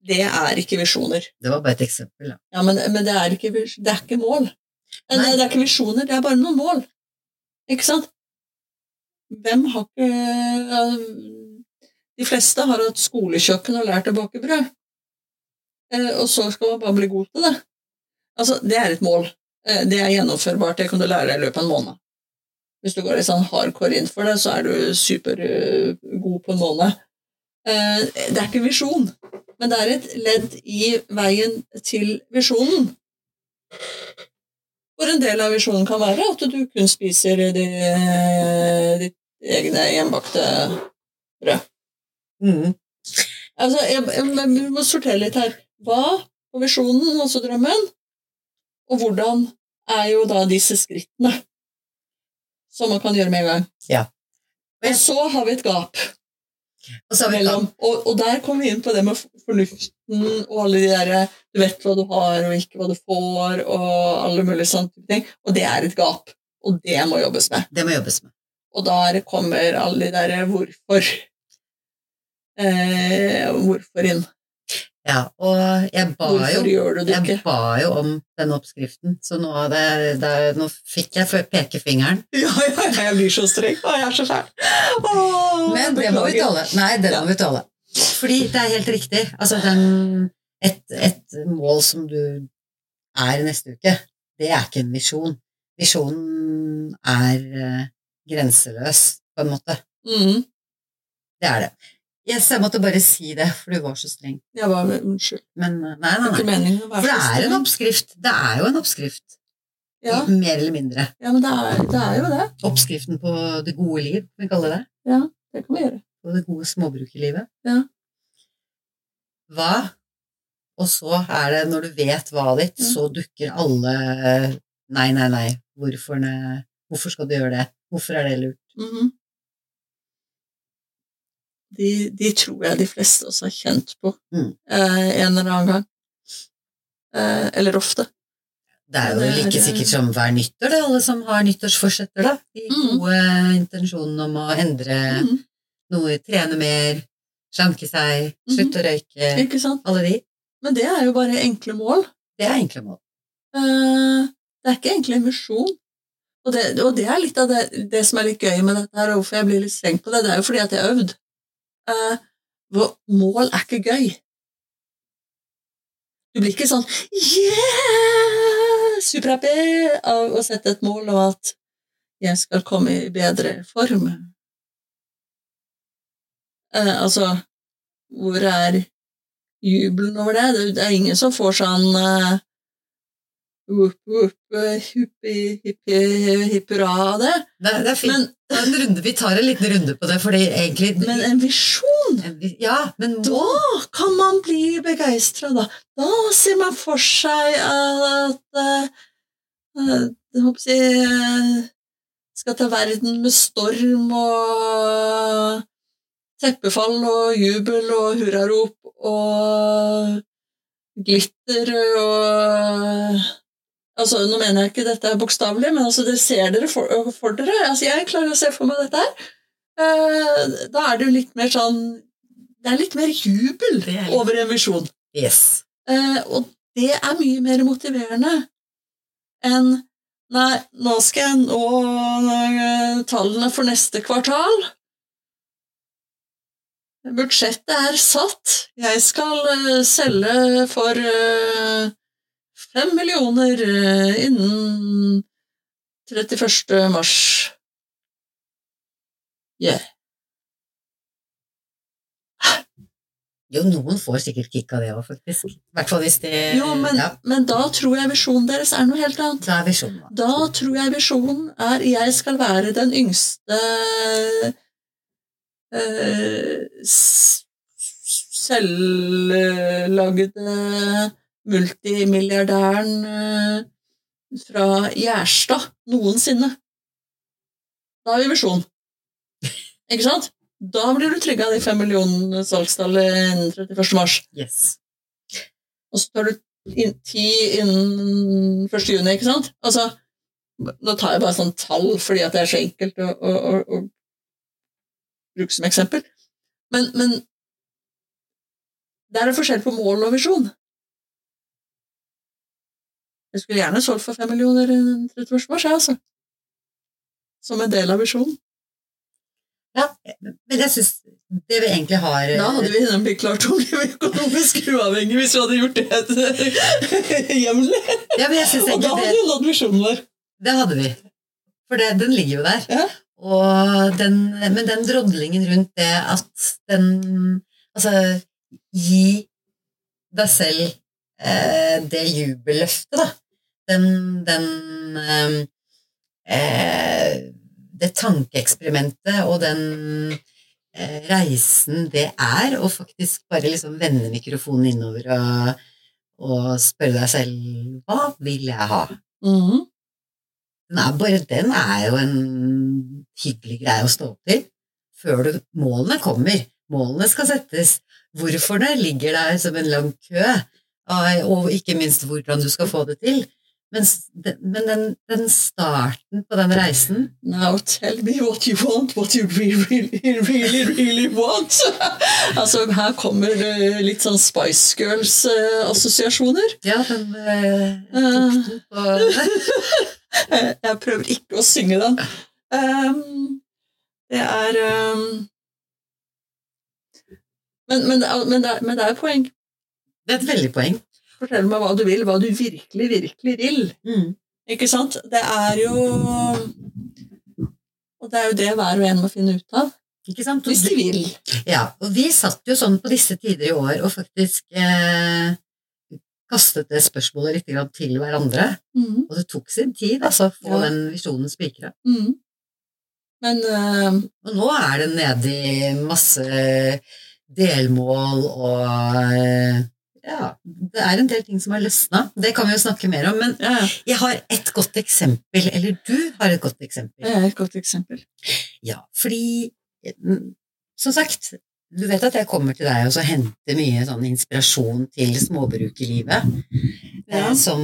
det er ikke visjoner. Det var bare et eksempel. Da. Ja, men, men det, er ikke, det er ikke mål. Nei. det er ikke visjoner, det er bare noen mål. Ikke sant? Hvem har ikke De fleste har hatt skolekjøkken og lært å bake brød. Eh, og så skal man bare bli god til det. Altså, det er et mål. Eh, det er gjennomførbart, det kan du lære deg i løpet av en måned. Hvis du går litt sånn hardcore inn for det, så er du supergod på en måned. Eh, det er ikke visjon, men det er et ledd i veien til visjonen. Hvor en del av visjonen kan være at du kun spiser ditt egne hjemmebakte brød. Mm. Altså, jeg, jeg, jeg, må sortere litt her. Hva på visjonen, altså drømmen, og hvordan er jo da disse skrittene som man kan gjøre med en gang. Ja. Og så har vi et gap Og så har vi mellom, og, og der kommer vi inn på det med fornuften og alle de der Du vet hva du har og ikke hva du får, og alle mulige sånne ting. Og det er et gap, og det må jobbes med. Det må jobbes med. Og der kommer alle de der hvorfor. Eh, hvorfor inn. Ja, og jeg ba jo jeg ba jo om den oppskriften, så nå, det, det, nå fikk jeg pekefingeren. Ja, ja, jeg blir så streng. Å, jeg er så fæl. Men det må vi tåle. Nei, det må vi tåle. Fordi det er helt riktig. Altså, den et, et mål som du er neste uke, det er ikke en visjon. Visjonen er eh, grenseløs, på en måte. Mm. Det er det. Yes, jeg måtte bare si det, for du var så streng. Jeg var Unnskyld. Men eh, nei, nei, er ikke nei. meningen å For det er en oppskrift. Det er jo en oppskrift. Ja, Mer eller mindre. ja men det er, det er jo det. Oppskriften på det gode liv, kan vi kalle det. Ja, Det kan vi gjøre. På det gode småbrukerlivet. Ja. Hva? Og så er det, når du vet hva ditt, Ja. så dukker alle Nei, nei, nei. Hvorfor, ne? Hvorfor skal du gjøre det? Hvorfor er det lurt? Mhm. De, de tror jeg de fleste også har kjent på Mm. eh, en eller annen gang. Eh, eller ofte. Det er jo like sikkert som hver nyttår, det, alle som har nyttårsforsetter, da. De Mm. gode intensjonene om å endre mm. noe, trene mer, slanke seg, slutte å røyke, Ikke sant? alle de. Men det er jo bare enkle mål. Det er enkle mål. Eh, det er ikke egentlig en misjon. Og det, og det er litt av det, det som er litt gøy med dette, her, og hvorfor jeg blir litt streng på det, det er jo fordi at jeg har øvd. Hvor mål er ikke gøy. Du blir ikke sånn yeah, superhappy av å sette et mål og at jeg skal komme i bedre form. Uh, altså, hvor er jubelen over det? Det, er ingen som får sånn eh, Whoop, whoop, eh, hippi, hipp hurra av det. Det, er- det er fint. Men, en runde, vi tar en liten runde på det, fordi egentlig men en visjon Ja, men Da kan man bli begeistra, da. Da ser man for seg at eh, eh, jeg si eh, skal ta verden med storm og teppefall og jubel og hurrarop og glitter og Altså, Nå mener jeg ikke dette er bokstavelig, men altså, det ser dere for, for dere. Altså, Jeg klarer å se for meg dette her. Eh, da er det jo litt mer sånn Det er litt mer jubel litt- over en visjon. Yes. Eh, og det er mye mer motiverende enn Nei, nå skal jeg nå eh, tallene for neste kvartal. Budsjettet er satt. Jeg skal selge for fem millioner eh, innen 31. mars. Yeah. Jo, noen får sikkert kick av det òg, faktisk. I hvert fall hvis det Jo, men, ja, men da tror jeg visjonen deres er noe helt annet. Da er visjonen da. Da tror jeg visjonen er jeg skal være den yngste øh, s- selvlagde multimilliardæren eh, fra Gjerstad noensinne. Da har vi visjon. Ikke sant? Da blir du trygga de fem millionene salgstallet innen 31. mars. Yes. Og så tar du ti innen 1. juni, ikke sant? Altså, nå tar jeg bare sånn tall fordi at det er så enkelt å, å, å, å bruke som eksempel. Men, men det er forskjell på mål og visjon. Jeg skulle gjerne solgt for fem millioner innen 31. mars, jeg, altså. Som en del av visjonen. Ja, men jeg syns det vi egentlig har Da hadde vi nemlig klart bli økonomisk uavhengig hvis vi hadde gjort det jevnlig. Ja, Og da hadde vi nådd visjonen vår. det hadde vi. For det, den ligger jo der. Ja. Den, men den drodlingen rundt det at den Altså, gi deg selv eh, det jubelløftet, da. Den, den eh, eh, Det tankeeksperimentet og den eh, reisen det er å faktisk bare liksom vende mikrofonen innover og, og spørre deg selv hva vil jeg ha? Mm -hmm. Nei, bare den er jo en hyggelig greie å stå opp til. Før du, målene kommer. Målene skal settes. Hvorfor det ligger der som en lang kø, og ikke minst hvordan du skal få det til. Men den, den starten på den reisen Now tell me what you want, what you really, really, really, want. altså, her kommer litt sånn Spice Girls-assosiasjoner. Ja, den eh, tok du på Jeg prøver ikke å synge den. Um, det er um, men, men, men, det er, men det er poeng. Det er et veldig poeng. Fortell meg hva du vil, hva du virkelig, virkelig vil. Mm. Ikke sant? Det er jo Og det er jo det hver og en må finne ut av. Ikke sant? Hvis de vil. Ja, og vi satt jo sånn på disse tider i år og faktisk eh, kastet det spørsmålet litt grann til hverandre. Mm. Og det tok sin tid, altså, å få Ja. den visjonen spikra. Mm. Men eh, Og nå er det nede i masse delmål og eh, Ja, det er en del ting som har løsna. Det kan vi jo snakke mer om. Men ja, jeg har et godt eksempel, eller du har et godt eksempel. Jeg er et godt eksempel. Ja, fordi mm, Som sagt, du vet at jeg kommer til deg og så henter mye sånn inspirasjon til småbrukerlivet, Ja. eh, som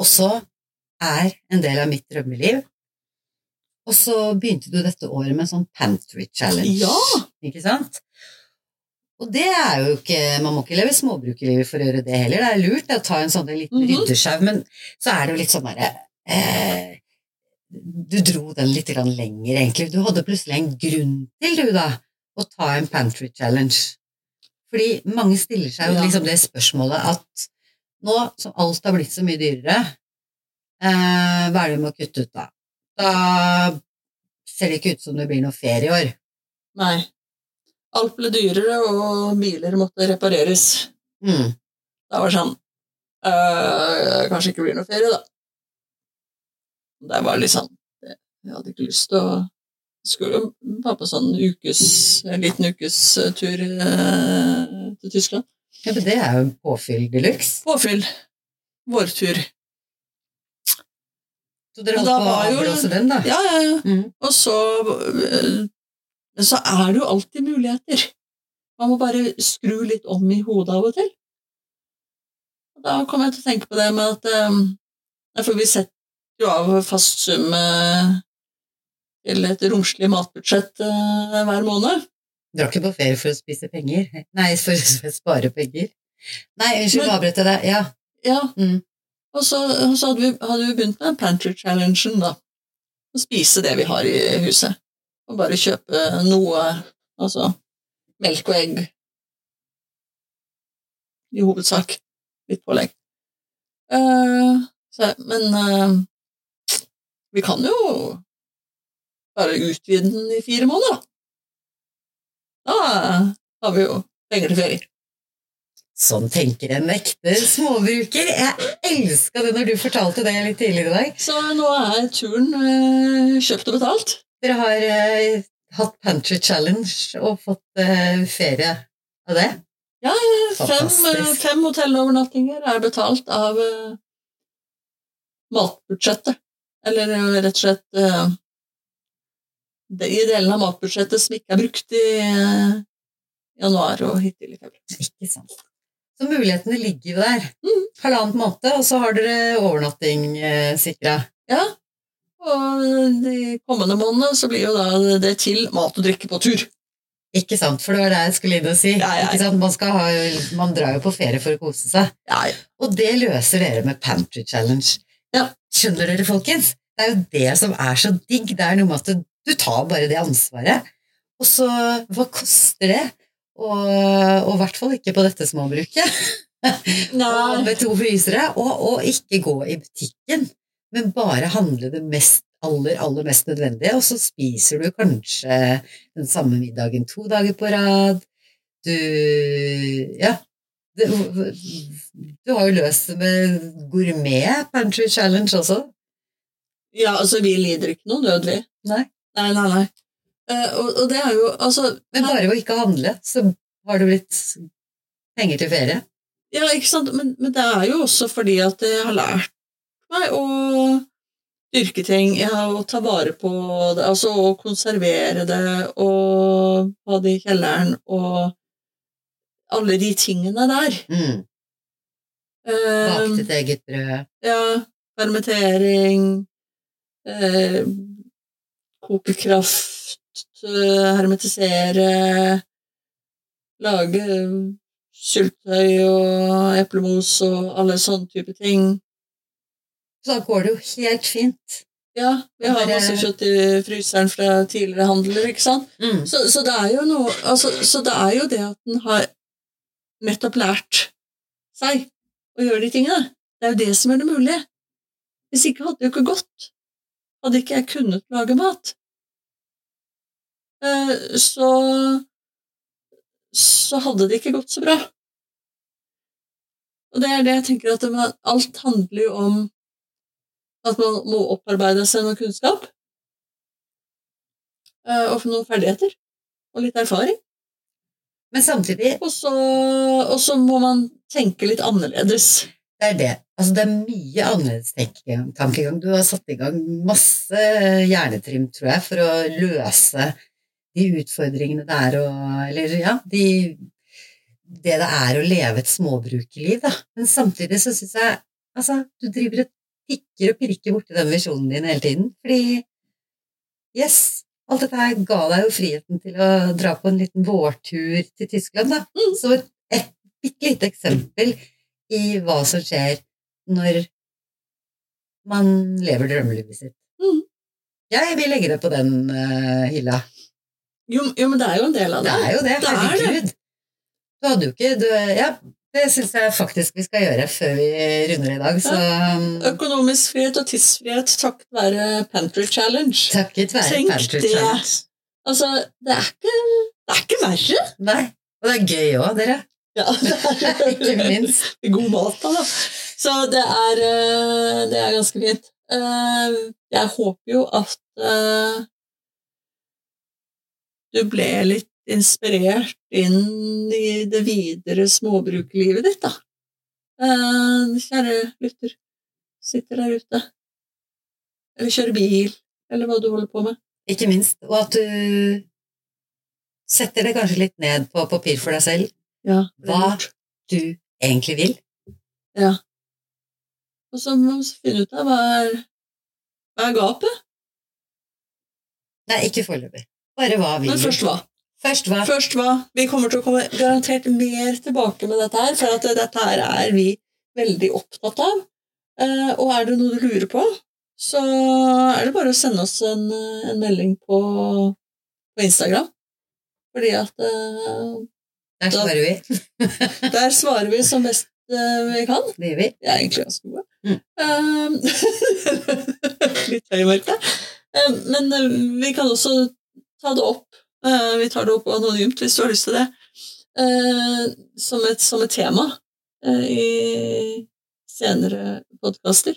også er en del av mitt drømmeliv. Og så begynte du dette året med en sånn pantry challenge. Ja! Ikke sant? Og det er jo ikke Man må ikke leve småbrukerlivet for å gjøre det heller. Det er lurt det, å ta en sånn en liten -hmm. ryddesjau, men så er det jo litt sånn derre eh, Du dro den litt lenger, egentlig. Du hadde plutselig en grunn til, du, da, å ta en pantry challenge. Fordi mange stiller seg jo Ja. liksom det spørsmålet at nå som alt har blitt så mye dyrere, eh, hva er det vi må kutte ut da? Da ser det ikke ut som det blir noe ferie i år. Nei. Alt ble dyrere, og biler måtte repareres. Mm. Da var det sånn øh, Kanskje ikke blir noe ferie, da. Det var litt sånn Jeg hadde ikke lyst til å Skulle jo på sånn ukes, en liten ukestur øh, til Tyskland. Ja, men det er jo påfyll de luxe. Påfyll. Vårtur. Så dere holdt på å avblåse den, da? Ja, ja, ja. Mm. Og så øh, Men så er det jo alltid muligheter. Man må bare skru litt om i hodet av og til. Og Da kom jeg til å tenke på det med at um, For vi setter jo av fast sum eh, til et romslig matbudsjett eh, hver måned. Drar ikke på ferie for å spise penger? Nei, for å spare penger. Nei, unnskyld, avbrøt jeg deg. Ja. Ja, Mm. Og så, så hadde, vi, hadde vi begynt med Pantry Challengen, da. Å spise det vi har i huset. Og bare kjøpe noe, altså melk og egg. I hovedsak. Litt pålegg. Uh, så, men uh, vi kan jo bare utvide den i fire måneder, da. Da har vi jo penger til ferie. Sånn tenker en ekte småbruker. Jeg elska det når du fortalte det litt tidligere i dag. Så nå er turen eh, kjøpt og betalt. Dere har eh, hatt Pantry Challenge og fått eh, ferie av det. Fem, eh, fem hotellovernattinger er betalt av eh, matbudsjettet. Eller eh, rett og slett eh, de delene av matbudsjettet som ikke er brukt i eh, januar og hittil i februar. Ikke sant. Så mulighetene ligger jo der. Mm. Halvannen måned, og så har dere overnatting eh, sikra. Ja, og de kommende månedene så blir jo da det til mat og drikke på tur. Ikke sant, for det var det jeg skulle inn og si. Ja, ja, ja. Ikke sant? Man, skal ha, man drar jo på ferie for å kose seg. Ja, ja. Og det løser dere med Pantry Challenge. Ja. Skjønner dere, folkens? Det er jo det som er så digg. Det er noe med at du tar bare det ansvaret. Og så, hva koster det? Og, og i hvert fall ikke på dette småbruket. Og med to frysere. Og, og ikke gå i butikken, men bare handle det mest, aller, aller mest nødvendige, og så spiser du kanskje den samme middagen to dager på rad. Du Ja. Du, du har jo løst det med gourmet pantry challenge også. Ja, altså, vi lider ikke noe vi. Nei. Nei, nei, nei. Uh, og, og det er jo altså Men bare ved å ikke handle, så har det blitt penger til ferie. Ja, ikke sant, men, men det er jo også fordi at jeg har lært meg å dyrke ting, ja, å ta vare på det, altså å konservere det, og ha det i kjelleren, og alle de tingene der. Mm. Bake ditt eget brød. ja, permittering, eh, koke kraft, eh, hermetisere, lage syltetøy og eplemos og alle sånne type ting. Så da går det jo helt fint. Ja, vi har masse kjøtt i fryseren fra tidligere handler, ikke sant? Mm. Så, så det er jo noe altså, Så det er jo det at den har nettopp lært seg å gjøre de tingene. Det er jo det som er det mulige. Hvis ikke hadde det jo ikke gått. Hadde ikke jeg kunnet lage mat. Eh, så så hadde det ikke gått så bra. Og det er det jeg tenker at det, alt handler jo om at man må opparbeide seg noe kunnskap eh, og få noen ferdigheter og litt erfaring. Men samtidig Og så, og så må man tenke litt annerledes. Det er det. Altså, det er mye annerledes tankegang. Du har satt i gang masse hjernetrim, tror jeg, for å løse de utfordringene det er å Eller ja, de, det det er å leve et småbrukerliv, da. Men samtidig så syns jeg Altså, du driver og tikker og pirker borti den visjonen din hele tiden, fordi Yes, alt dette her ga deg jo friheten til å dra på en liten vårtur til Tyskland, da. Mm. Så et, et bitte lite eksempel i hva som skjer når man lever drømmelivet sitt. Mm. Jeg vil legge det på den uh, hylla. Jo, jo, men det er jo en del av Det det. er jo det, Det er det. herregud. Du hadde jo ikke du, Ja, det syns jeg faktisk vi skal gjøre før vi runder i dag, så Ja. Økonomisk frihet og tidsfrihet takket være Pantry Challenge. takket være Tenk Pantry det. Challenge. Altså, det er ikke, det er ikke verre. Nei. Og det er gøy òg, dere. Ja, det Ikke er minst. god mat, da. da. Så det er, eh, det er ganske fint. Eh, Jeg håper jo at eh, du ble litt inspirert inn i det videre småbrukerlivet ditt, da. Eh, Kjære lytter, sitter der ute. Eller kjører bil, eller hva du holder på med. Ikke minst. Og at du setter det kanskje litt ned på papir for deg selv. Ja, Hva du egentlig vil. Ja. Og så må vi finne ut av hva er, hva er gapet. Nei, ikke foreløpig. Bare hva vil Men først hva? Først hva? Først hva? Vi kommer til å komme garantert mer tilbake med dette her, for at dette her er vi veldig opptatt av. Eh, og er det noe du lurer på, så er det bare å sende oss en, eh, en melding på, på Instagram. Fordi at eh, Der svarer vi. der svarer vi som best eh, vi kan. Det gjør vi. Vi er egentlig ganske gode. Mm. Eh, litt høy i mørket. Eh, men eh, vi kan også ta det opp. Eh, vi tar det opp anonymt hvis du har lyst til det. Eh, som, et, som et tema eh, i senere podkaster.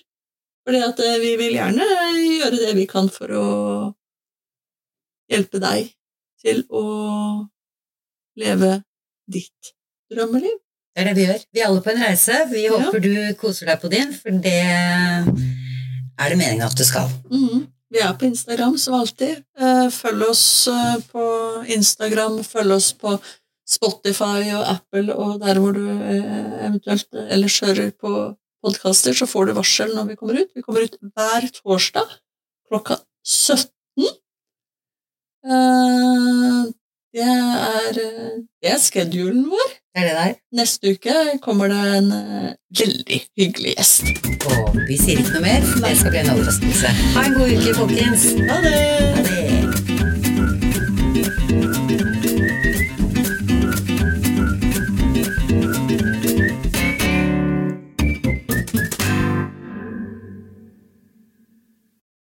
Fordi at vi vil gjerne gjøre det vi kan for å hjelpe deg til å leve ditt drømmeliv. Det er det vi gjør. Vi er alle på en reise. Vi Ja. håper du koser deg på din, for det er det meningen at du skal. Mhm. Vi er på Instagram som alltid. Eh, Følg oss eh, på Instagram, følg oss på Spotify og Apple og der hvor du eh, eventuelt ellers hører på podkaster, så får du varsel når vi kommer ut. Vi kommer ut hver torsdag klokka 17. Eh, Det er, det er schedulen vår. Det er det der. Neste uke kommer det en eh, veldig hyggelig gjest. Og vi sier ikke noe mer, for det skal bli en overraskelse. Ha en god uke, folkens. Ha det! Ha det.